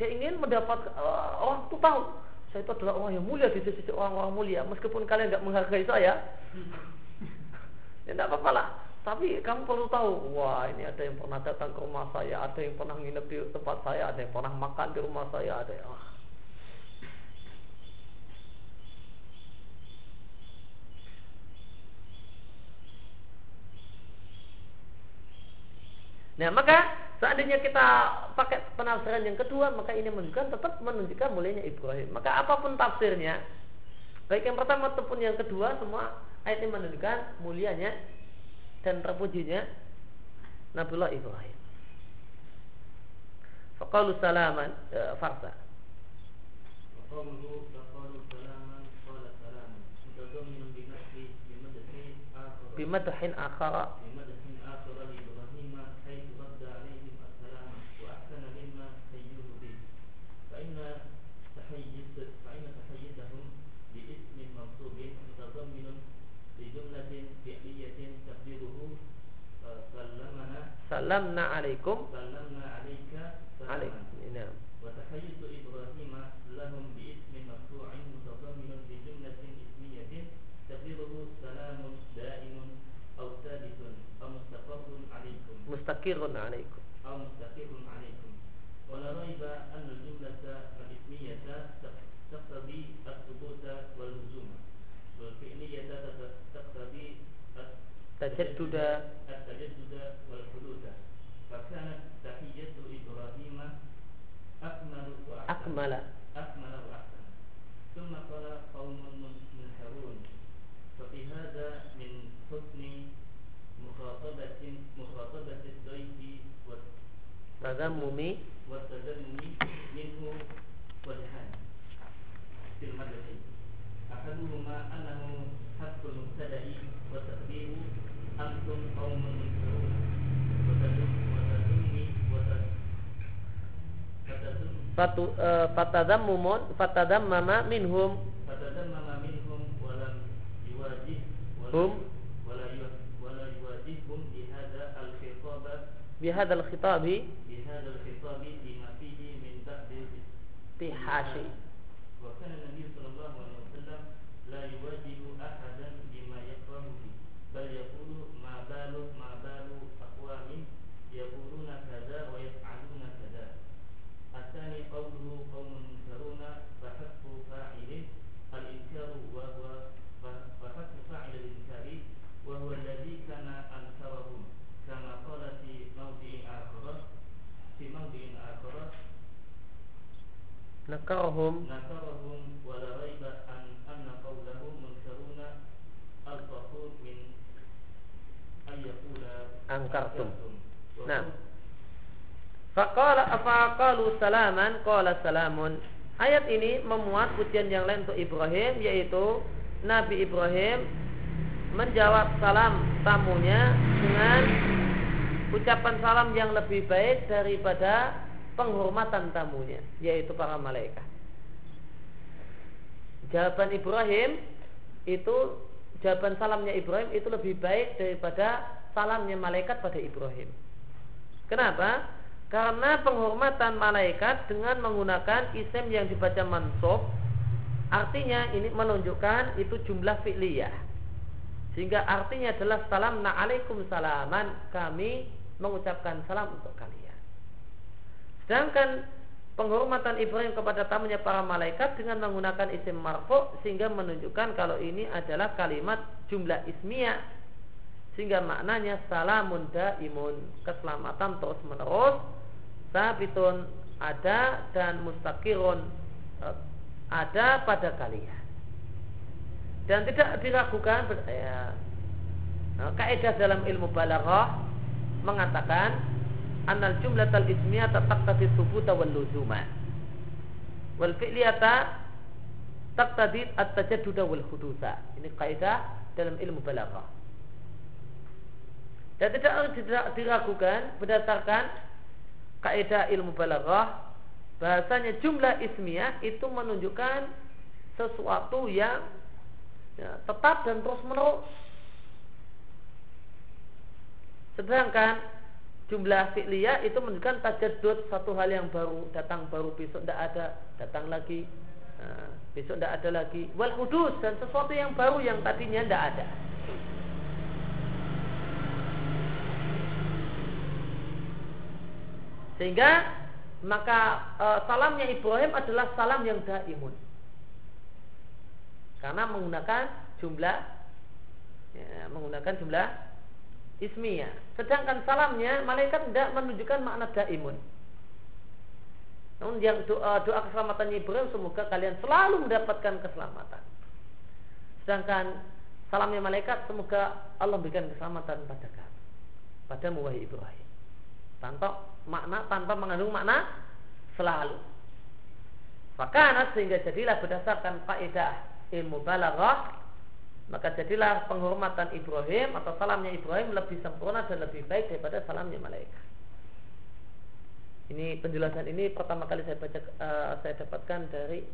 Speaker 2: Dia ingin mendapat uh, orang itu tahu saya itu adalah orang yang mulia di sisi orang-orang mulia. Meskipun kalian nggak menghargai saya, ya tidak apa-apa lah. Tapi kamu perlu tahu, wah ini ada yang pernah datang ke rumah saya, ada yang pernah nginep di tempat saya, ada yang pernah makan di rumah saya, ada yang ah, Nah, maka seandainya kita pakai penafsiran yang kedua, maka ini menunjukkan tetap menunjukkan mulianya Ibrahim. Maka apa pun tafsirnya, baik yang pertama ataupun yang kedua, semua ayat ini menunjukkan mulianya dan terpujinya Nabiullah Ibrahim. Faqalu salaman e, farsa. Bimadhin akhara salamna alaikum.
Speaker 6: Salamna alaika
Speaker 2: alaikum
Speaker 6: nah wa tahayyutu ibrahim lahum bi ismin marfu'in mutadamminun bi jumlatin ismiyatin taqdiruhu salamun da'imun aw thabitun aw mustaqarrun alaikum.
Speaker 2: Mustaqirrun alaikum.
Speaker 6: Aw mustaqirrun alaikum. Wa la raiba anna al-jumlata al-ismiyata taqtadi al-thubuta wal-luzuma. Wal fi'liyata taqtadi
Speaker 2: tajadduda أكمل
Speaker 6: أكمل. وأحسن. ثم قال قوم منكرون. ففي هذا من حسن مخاطبة مخاطبة الضيف
Speaker 2: والتذمم
Speaker 6: والتذمم منه وجهان في المدرسة. أحدهما أنه حق المبتدأ وتقدير أنتم قوم منكرون وتذم
Speaker 2: fatu uh, fatadammumun fatadammama minhum
Speaker 6: fatadammama minhum walam yuwajih
Speaker 2: hum
Speaker 6: wala wala yuwajihhum bihadza al-khitab
Speaker 2: bihadza al-khitab
Speaker 6: bihadza al-khitab bima fihi min ta'dil
Speaker 2: tihashi
Speaker 6: nakarahum nakarahum wala raiba an anna al-fahud min ayyakula
Speaker 2: angkartum nah Faqala afaqalu salaman qala salamun. Ayat ini memuat pujian yang lain untuk Ibrahim yaitu Nabi Ibrahim menjawab salam tamunya dengan ucapan salam yang lebih baik daripada penghormatan tamunya yaitu para malaikat. jawaban Ibrahim itu jawaban salamnya Ibrahim itu lebih baik daripada salamnya malaikat pada Ibrahim. Kenapa? Karena penghormatan malaikat dengan menggunakan isim yang dibaca mansub artinya ini menunjukkan itu jumlah fi'liyah. Sehingga artinya adalah salam na'alaikum salaman kami mengucapkan salam untuk kalian. Sedangkan penghormatan Ibrahim kepada tamunya para malaikat dengan menggunakan isim marfu sehingga menunjukkan kalau ini adalah kalimat jumlah ismiyah sehingga maknanya salamun daimun keselamatan terus menerus sabitun ada dan mustakirun eh, ada pada kalian. Dan tidak diragukan ya, eh, kaidah dalam ilmu balaghah mengatakan anal jumlatal ismiyah taqtadi subuta wal luzuma wal fi'liyata taqtadi at-tajadduda wal hudusa ini kaidah dalam ilmu balaghah. Dan tidak, tidak diragukan berdasarkan kaidah ilmu balaghah. Bahasanya jumlah ismiyah itu menunjukkan sesuatu yang ya, tetap dan terus menerus. Sedangkan jumlah fi'liyah itu menunjukkan tajaddud satu hal yang baru datang baru besok tidak ada datang lagi nah, besok tidak ada lagi wal hudus dan sesuatu yang baru yang tadinya tidak ada. Sehingga maka e, salamnya Ibrahim adalah salam yang daimun. Karena menggunakan jumlah ya, menggunakan jumlah ismiyah. Sedangkan salamnya malaikat tidak menunjukkan makna daimun. Namun yang doa, doa keselamatan Ibrahim semoga kalian selalu mendapatkan keselamatan. Sedangkan salamnya malaikat semoga Allah berikan keselamatan pada kamu. Pada wahai Ibrahim tanpa makna tanpa mengandung makna selalu. Maka sehingga jadilah berdasarkan faedah ilmu balaghah maka jadilah penghormatan Ibrahim atau salamnya Ibrahim lebih sempurna dan lebih baik daripada salamnya malaikat. Ini penjelasan ini pertama kali saya baca uh, saya dapatkan dari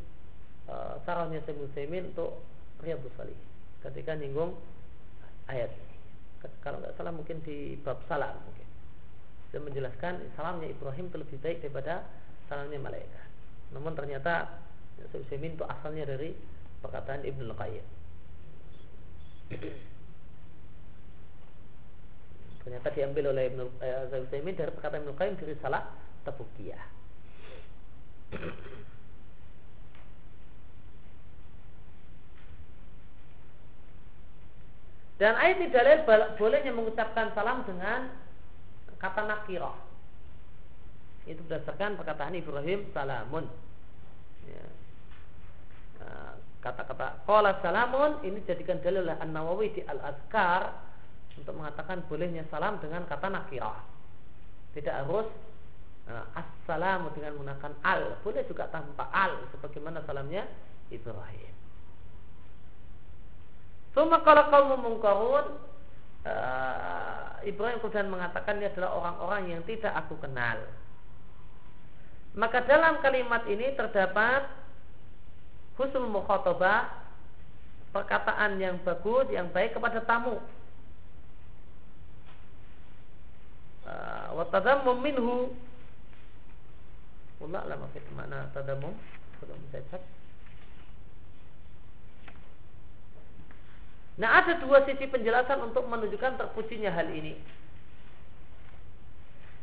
Speaker 2: uh, sarahnya Syekh Muslimin untuk Riyadhus Salih ketika nyinggung ayat. Kalau nggak salah mungkin di bab salam mungkin dan menjelaskan salamnya Ibrahim itu lebih baik daripada salamnya malaikat. Namun ternyata Sulaiman itu asalnya dari perkataan Ibnu Qayyim. Ternyata diambil oleh Ibnu eh, Sulaiman dari perkataan Ibnu Qayyim dari salah tabukiyah. Dan ayat ini dalil bolehnya mengucapkan salam dengan kata nakirah itu berdasarkan perkataan Ibrahim salamun ya. Kata-kata kola salamun ini jadikan dalil an Nawawi di al azkar untuk mengatakan bolehnya salam dengan kata nakirah. Tidak harus uh, assalamu dengan menggunakan al. Boleh juga tanpa al sebagaimana salamnya Ibrahim. Suma kalau kaum mungkarun uh, Ibrahim kemudian mengatakan ini adalah orang-orang yang tidak aku kenal. Maka dalam kalimat ini terdapat husnul mukhatabah perkataan yang bagus, yang baik kepada tamu. Eh, wa tadammum minhu. Allah lah maksud mana tadammum? Belum saya. Nah ada dua sisi penjelasan untuk menunjukkan terpujinya hal ini.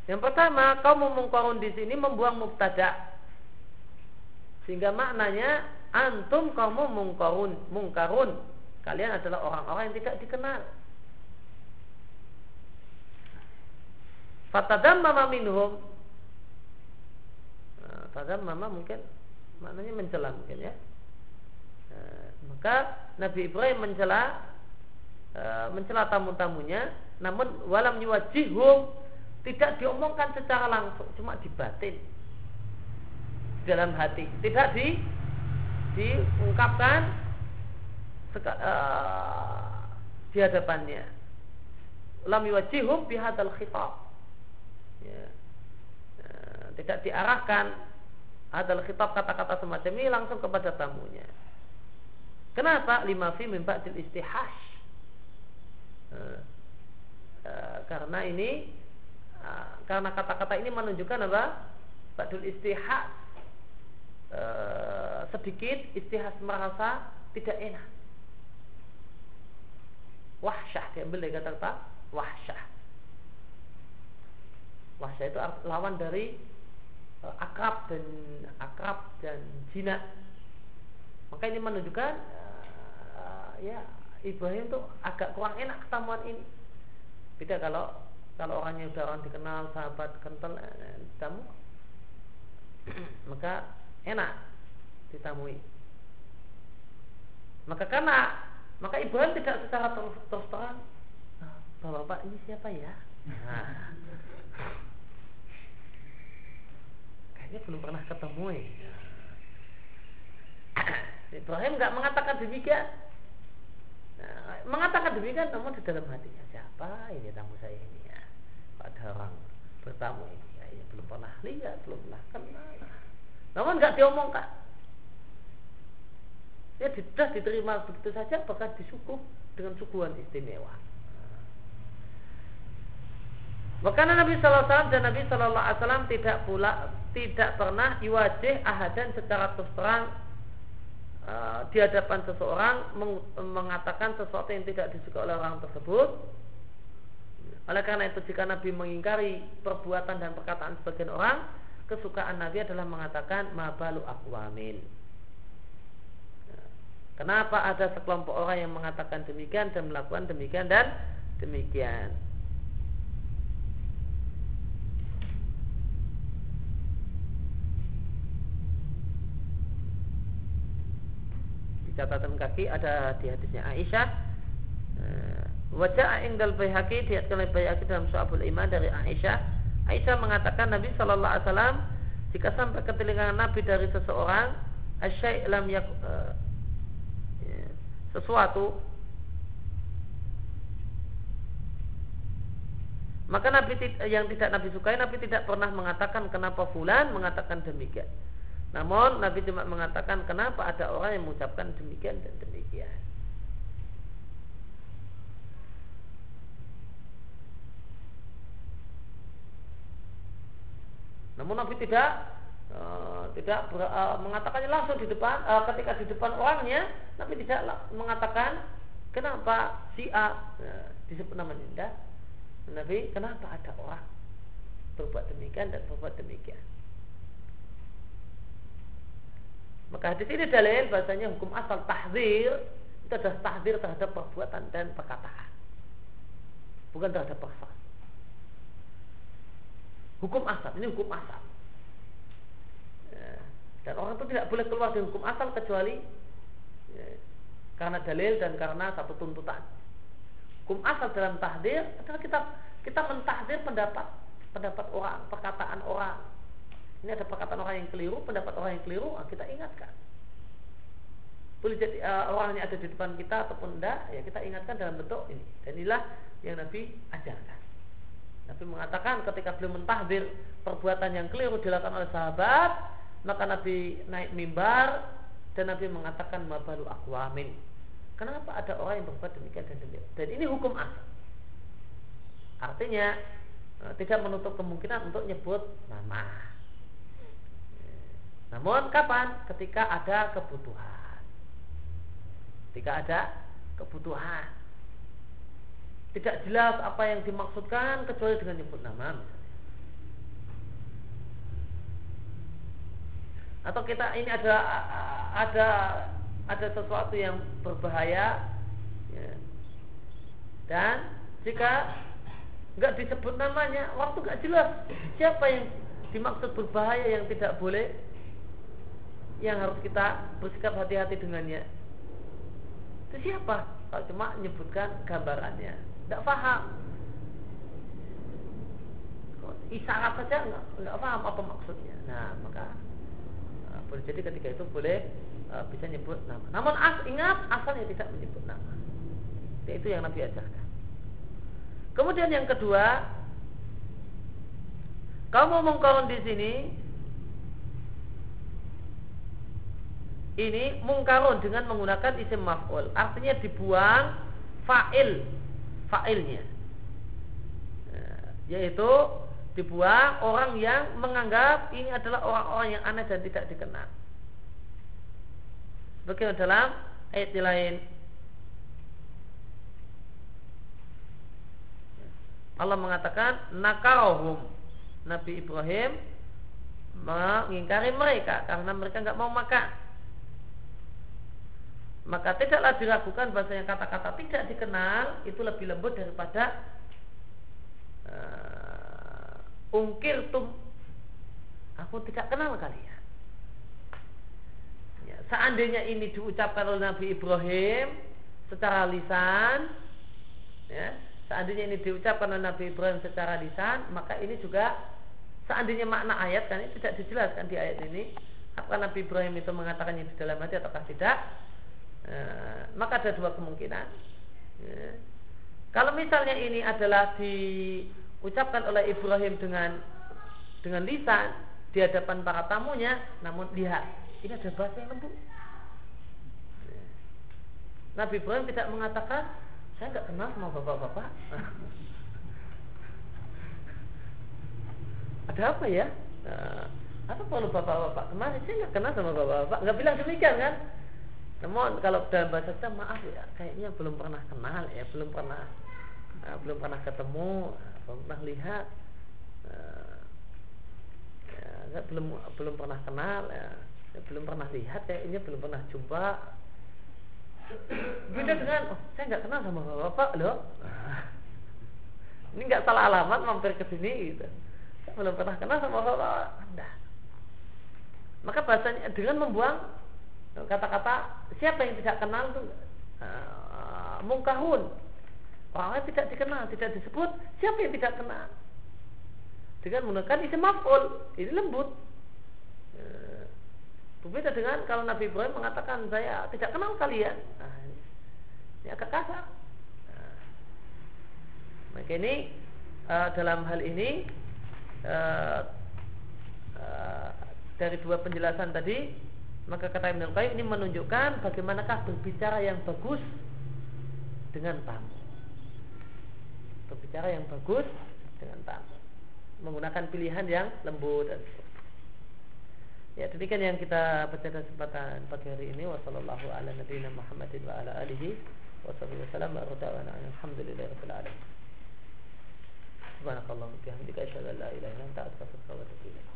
Speaker 2: Yang pertama, kaum mengkorun di sini membuang mubtada. Sehingga maknanya antum kaum mungkarun, mungkarun. Kalian adalah orang-orang yang tidak dikenal. mama minhum. Nah, mama mungkin maknanya mencela mungkin ya. Nah, maka Nabi Ibrahim mencela e, mencela tamu-tamunya, namun walam yuwajihum tidak diomongkan secara langsung, cuma dibatin dalam hati, tidak di diungkapkan seka, e, di hadapannya. Lam yuwajihum bihadal khitab. Ya. E, tidak diarahkan adalah khitab kata-kata semacam ini langsung kepada tamunya. Kenapa? Lima fi min ba'dil istihash. Uh, uh, karena ini uh, karena kata-kata ini menunjukkan apa? Ba'dul istihas uh, sedikit istihas merasa tidak enak. Wahsyah diambil dari kata-kata wahsyah. Wahsyah itu lawan dari uh, akrab dan akrab dan jinak. Maka ini menunjukkan uh, ya Ibrahim tuh agak kurang enak ketemuan ini. Beda kalau kalau orangnya sudah orang dikenal sahabat kental eh, tamu maka enak ditamui. Maka karena maka Ibrahim tidak secara terus, terus terang ah, Bapak ini siapa ya? Nah. Kayaknya belum pernah ketemu ya. Ibrahim nggak mengatakan demikian. Nah, mengatakan demikian namun di dalam hatinya siapa ini tamu saya ini ya. Ada orang bertamu ini ya, ya belum pernah lihat, belum pernah kenal. Namun nggak diomongkan. Ya sudah diterima begitu saja bahkan disukup dengan sukuan istimewa. Bahkan Nabi SAW dan Nabi SAW tidak pula tidak pernah iwajih ahadan secara terus terang Eh, di hadapan seseorang meng, mengatakan sesuatu yang tidak disuka oleh orang tersebut oleh karena itu jika Nabi mengingkari perbuatan dan perkataan sebagian orang kesukaan Nabi adalah mengatakan mabalu akwamin Kenapa ada sekelompok orang yang mengatakan demikian dan melakukan demikian dan demikian? Catatan kaki ada di hadisnya Aisyah eh, wajah ingdal bayhaki diatkan oleh bayhaki dalam suabul iman dari Aisyah Aisyah mengatakan Nabi Shallallahu Alaihi Wasallam jika sampai ke telinga Nabi dari seseorang asyai lam yak, uh, sesuatu maka Nabi yang tidak Nabi sukai Nabi tidak pernah mengatakan kenapa fulan mengatakan demikian namun Nabi cuma mengatakan kenapa ada orang yang mengucapkan demikian dan demikian. Namun Nabi tidak uh, tidak ber, uh, mengatakannya langsung di depan uh, ketika di depan orangnya Nabi tidak mengatakan kenapa si A uh, disebut namanya tidak. Nabi kenapa ada orang berbuat demikian dan berbuat demikian. Maka di sini dalil bahasanya hukum asal tahzir itu adalah tahzir terhadap perbuatan dan perkataan. Bukan terhadap perasaan. Hukum asal, ini hukum asal. Ya. Dan orang itu tidak boleh keluar dari hukum asal kecuali ya, karena dalil dan karena satu tuntutan. Hukum asal dalam tahdir adalah kita kita mentahdir pendapat pendapat orang, perkataan orang, ini ada perkataan orang yang keliru, pendapat orang yang keliru, ah, kita ingatkan. Boleh jadi uh, orang ada di depan kita ataupun tidak, ya kita ingatkan dalam bentuk ini. Dan inilah yang Nabi ajarkan. Nabi mengatakan ketika beliau mentahbir perbuatan yang keliru dilakukan oleh sahabat, maka Nabi naik mimbar dan Nabi mengatakan mabalu akwamin. Kenapa ada orang yang berbuat demikian dan demikian? Dan ini hukum asal. Artinya eh, tidak menutup kemungkinan untuk nyebut nama. Namun kapan? Ketika ada kebutuhan. Ketika ada kebutuhan. Tidak jelas apa yang dimaksudkan kecuali dengan nyebut nama misalnya. Atau kita ini ada ada ada sesuatu yang berbahaya ya. dan jika nggak disebut namanya waktu nggak jelas siapa yang dimaksud berbahaya yang tidak boleh yang harus kita bersikap hati-hati dengannya itu siapa kalau cuma menyebutkan gambarannya tidak paham isyarat saja nggak paham apa maksudnya. Nah maka uh, boleh jadi ketika itu boleh uh, bisa nyebut nama. Namun as, ingat asalnya tidak menyebut nama. Itu yang Nabi ajarkan. Kemudian yang kedua kamu mengkawan di sini ini mungkarun dengan menggunakan isim maf'ul. Artinya dibuang fa'il fa'ilnya. Eh, yaitu dibuang orang yang menganggap ini adalah orang-orang yang aneh dan tidak dikenal. Bagaimana dalam ayat lain Allah mengatakan nakarohum Nabi Ibrahim mengingkari mereka karena mereka nggak mau makan. Maka tidaklah diragukan bahasanya kata-kata tidak dikenal itu lebih lembut daripada uh, ungkir tum aku tidak kenal kalian. Ya, seandainya ini diucapkan oleh Nabi Ibrahim secara lisan, ya, seandainya ini diucapkan oleh Nabi Ibrahim secara lisan, maka ini juga seandainya makna ayat kan ini tidak dijelaskan di ayat ini. Apakah Nabi Ibrahim itu mengatakannya di dalam hati ataukah tidak e, maka ada dua kemungkinan. E, kalau misalnya ini adalah diucapkan oleh Ibrahim dengan dengan lisan di hadapan para tamunya namun lihat ini ada bahasa yang lembut. Nabi Ibrahim tidak mengatakan saya nggak kenal sama bapak-bapak. Ada apa ya? Nah, apa kalau bapak-bapak kemarin saya nggak kenal sama bapak-bapak. Nggak bilang demikian kan namun kalau dalam bahasa kita maaf ya kayaknya belum pernah kenal ya belum pernah nah, belum pernah ketemu belum pernah lihat nah, ya, belum belum pernah kenal ya, ya belum pernah lihat kayaknya belum pernah jumpa. Beda dengan oh saya nggak kenal sama bapak loh. Ini nggak salah alamat mampir ke sini gitu. Belum pernah kenal sama bapak anda maka bahasanya dengan membuang kata-kata siapa yang tidak kenal itu? Uh, mungkahun. Orang tidak dikenal tidak disebut siapa yang tidak kenal? Dengan menggunakan isim maf'ul ini lembut. Uh, berbeda dengan kalau Nabi Ibrahim mengatakan saya tidak kenal kalian. Nah, ini, agak kasar. Nah, maka ini uh, dalam hal ini dari dua penjelasan tadi maka kata Ibnu Qayyim ini menunjukkan bagaimanakah berbicara yang bagus dengan tamu. Berbicara yang bagus dengan tamu. Menggunakan pilihan yang lembut dan Ya demikian yang kita baca kesempatan pagi hari ini. Wasallallahu ala nabiyina Muhammadin wa ala alihi wasallam wa alhamdulillahi alamin. Subhanakallah wa bihamdika asyhadu an la ilaha illa anta astaghfiruka wa atubu ilaik.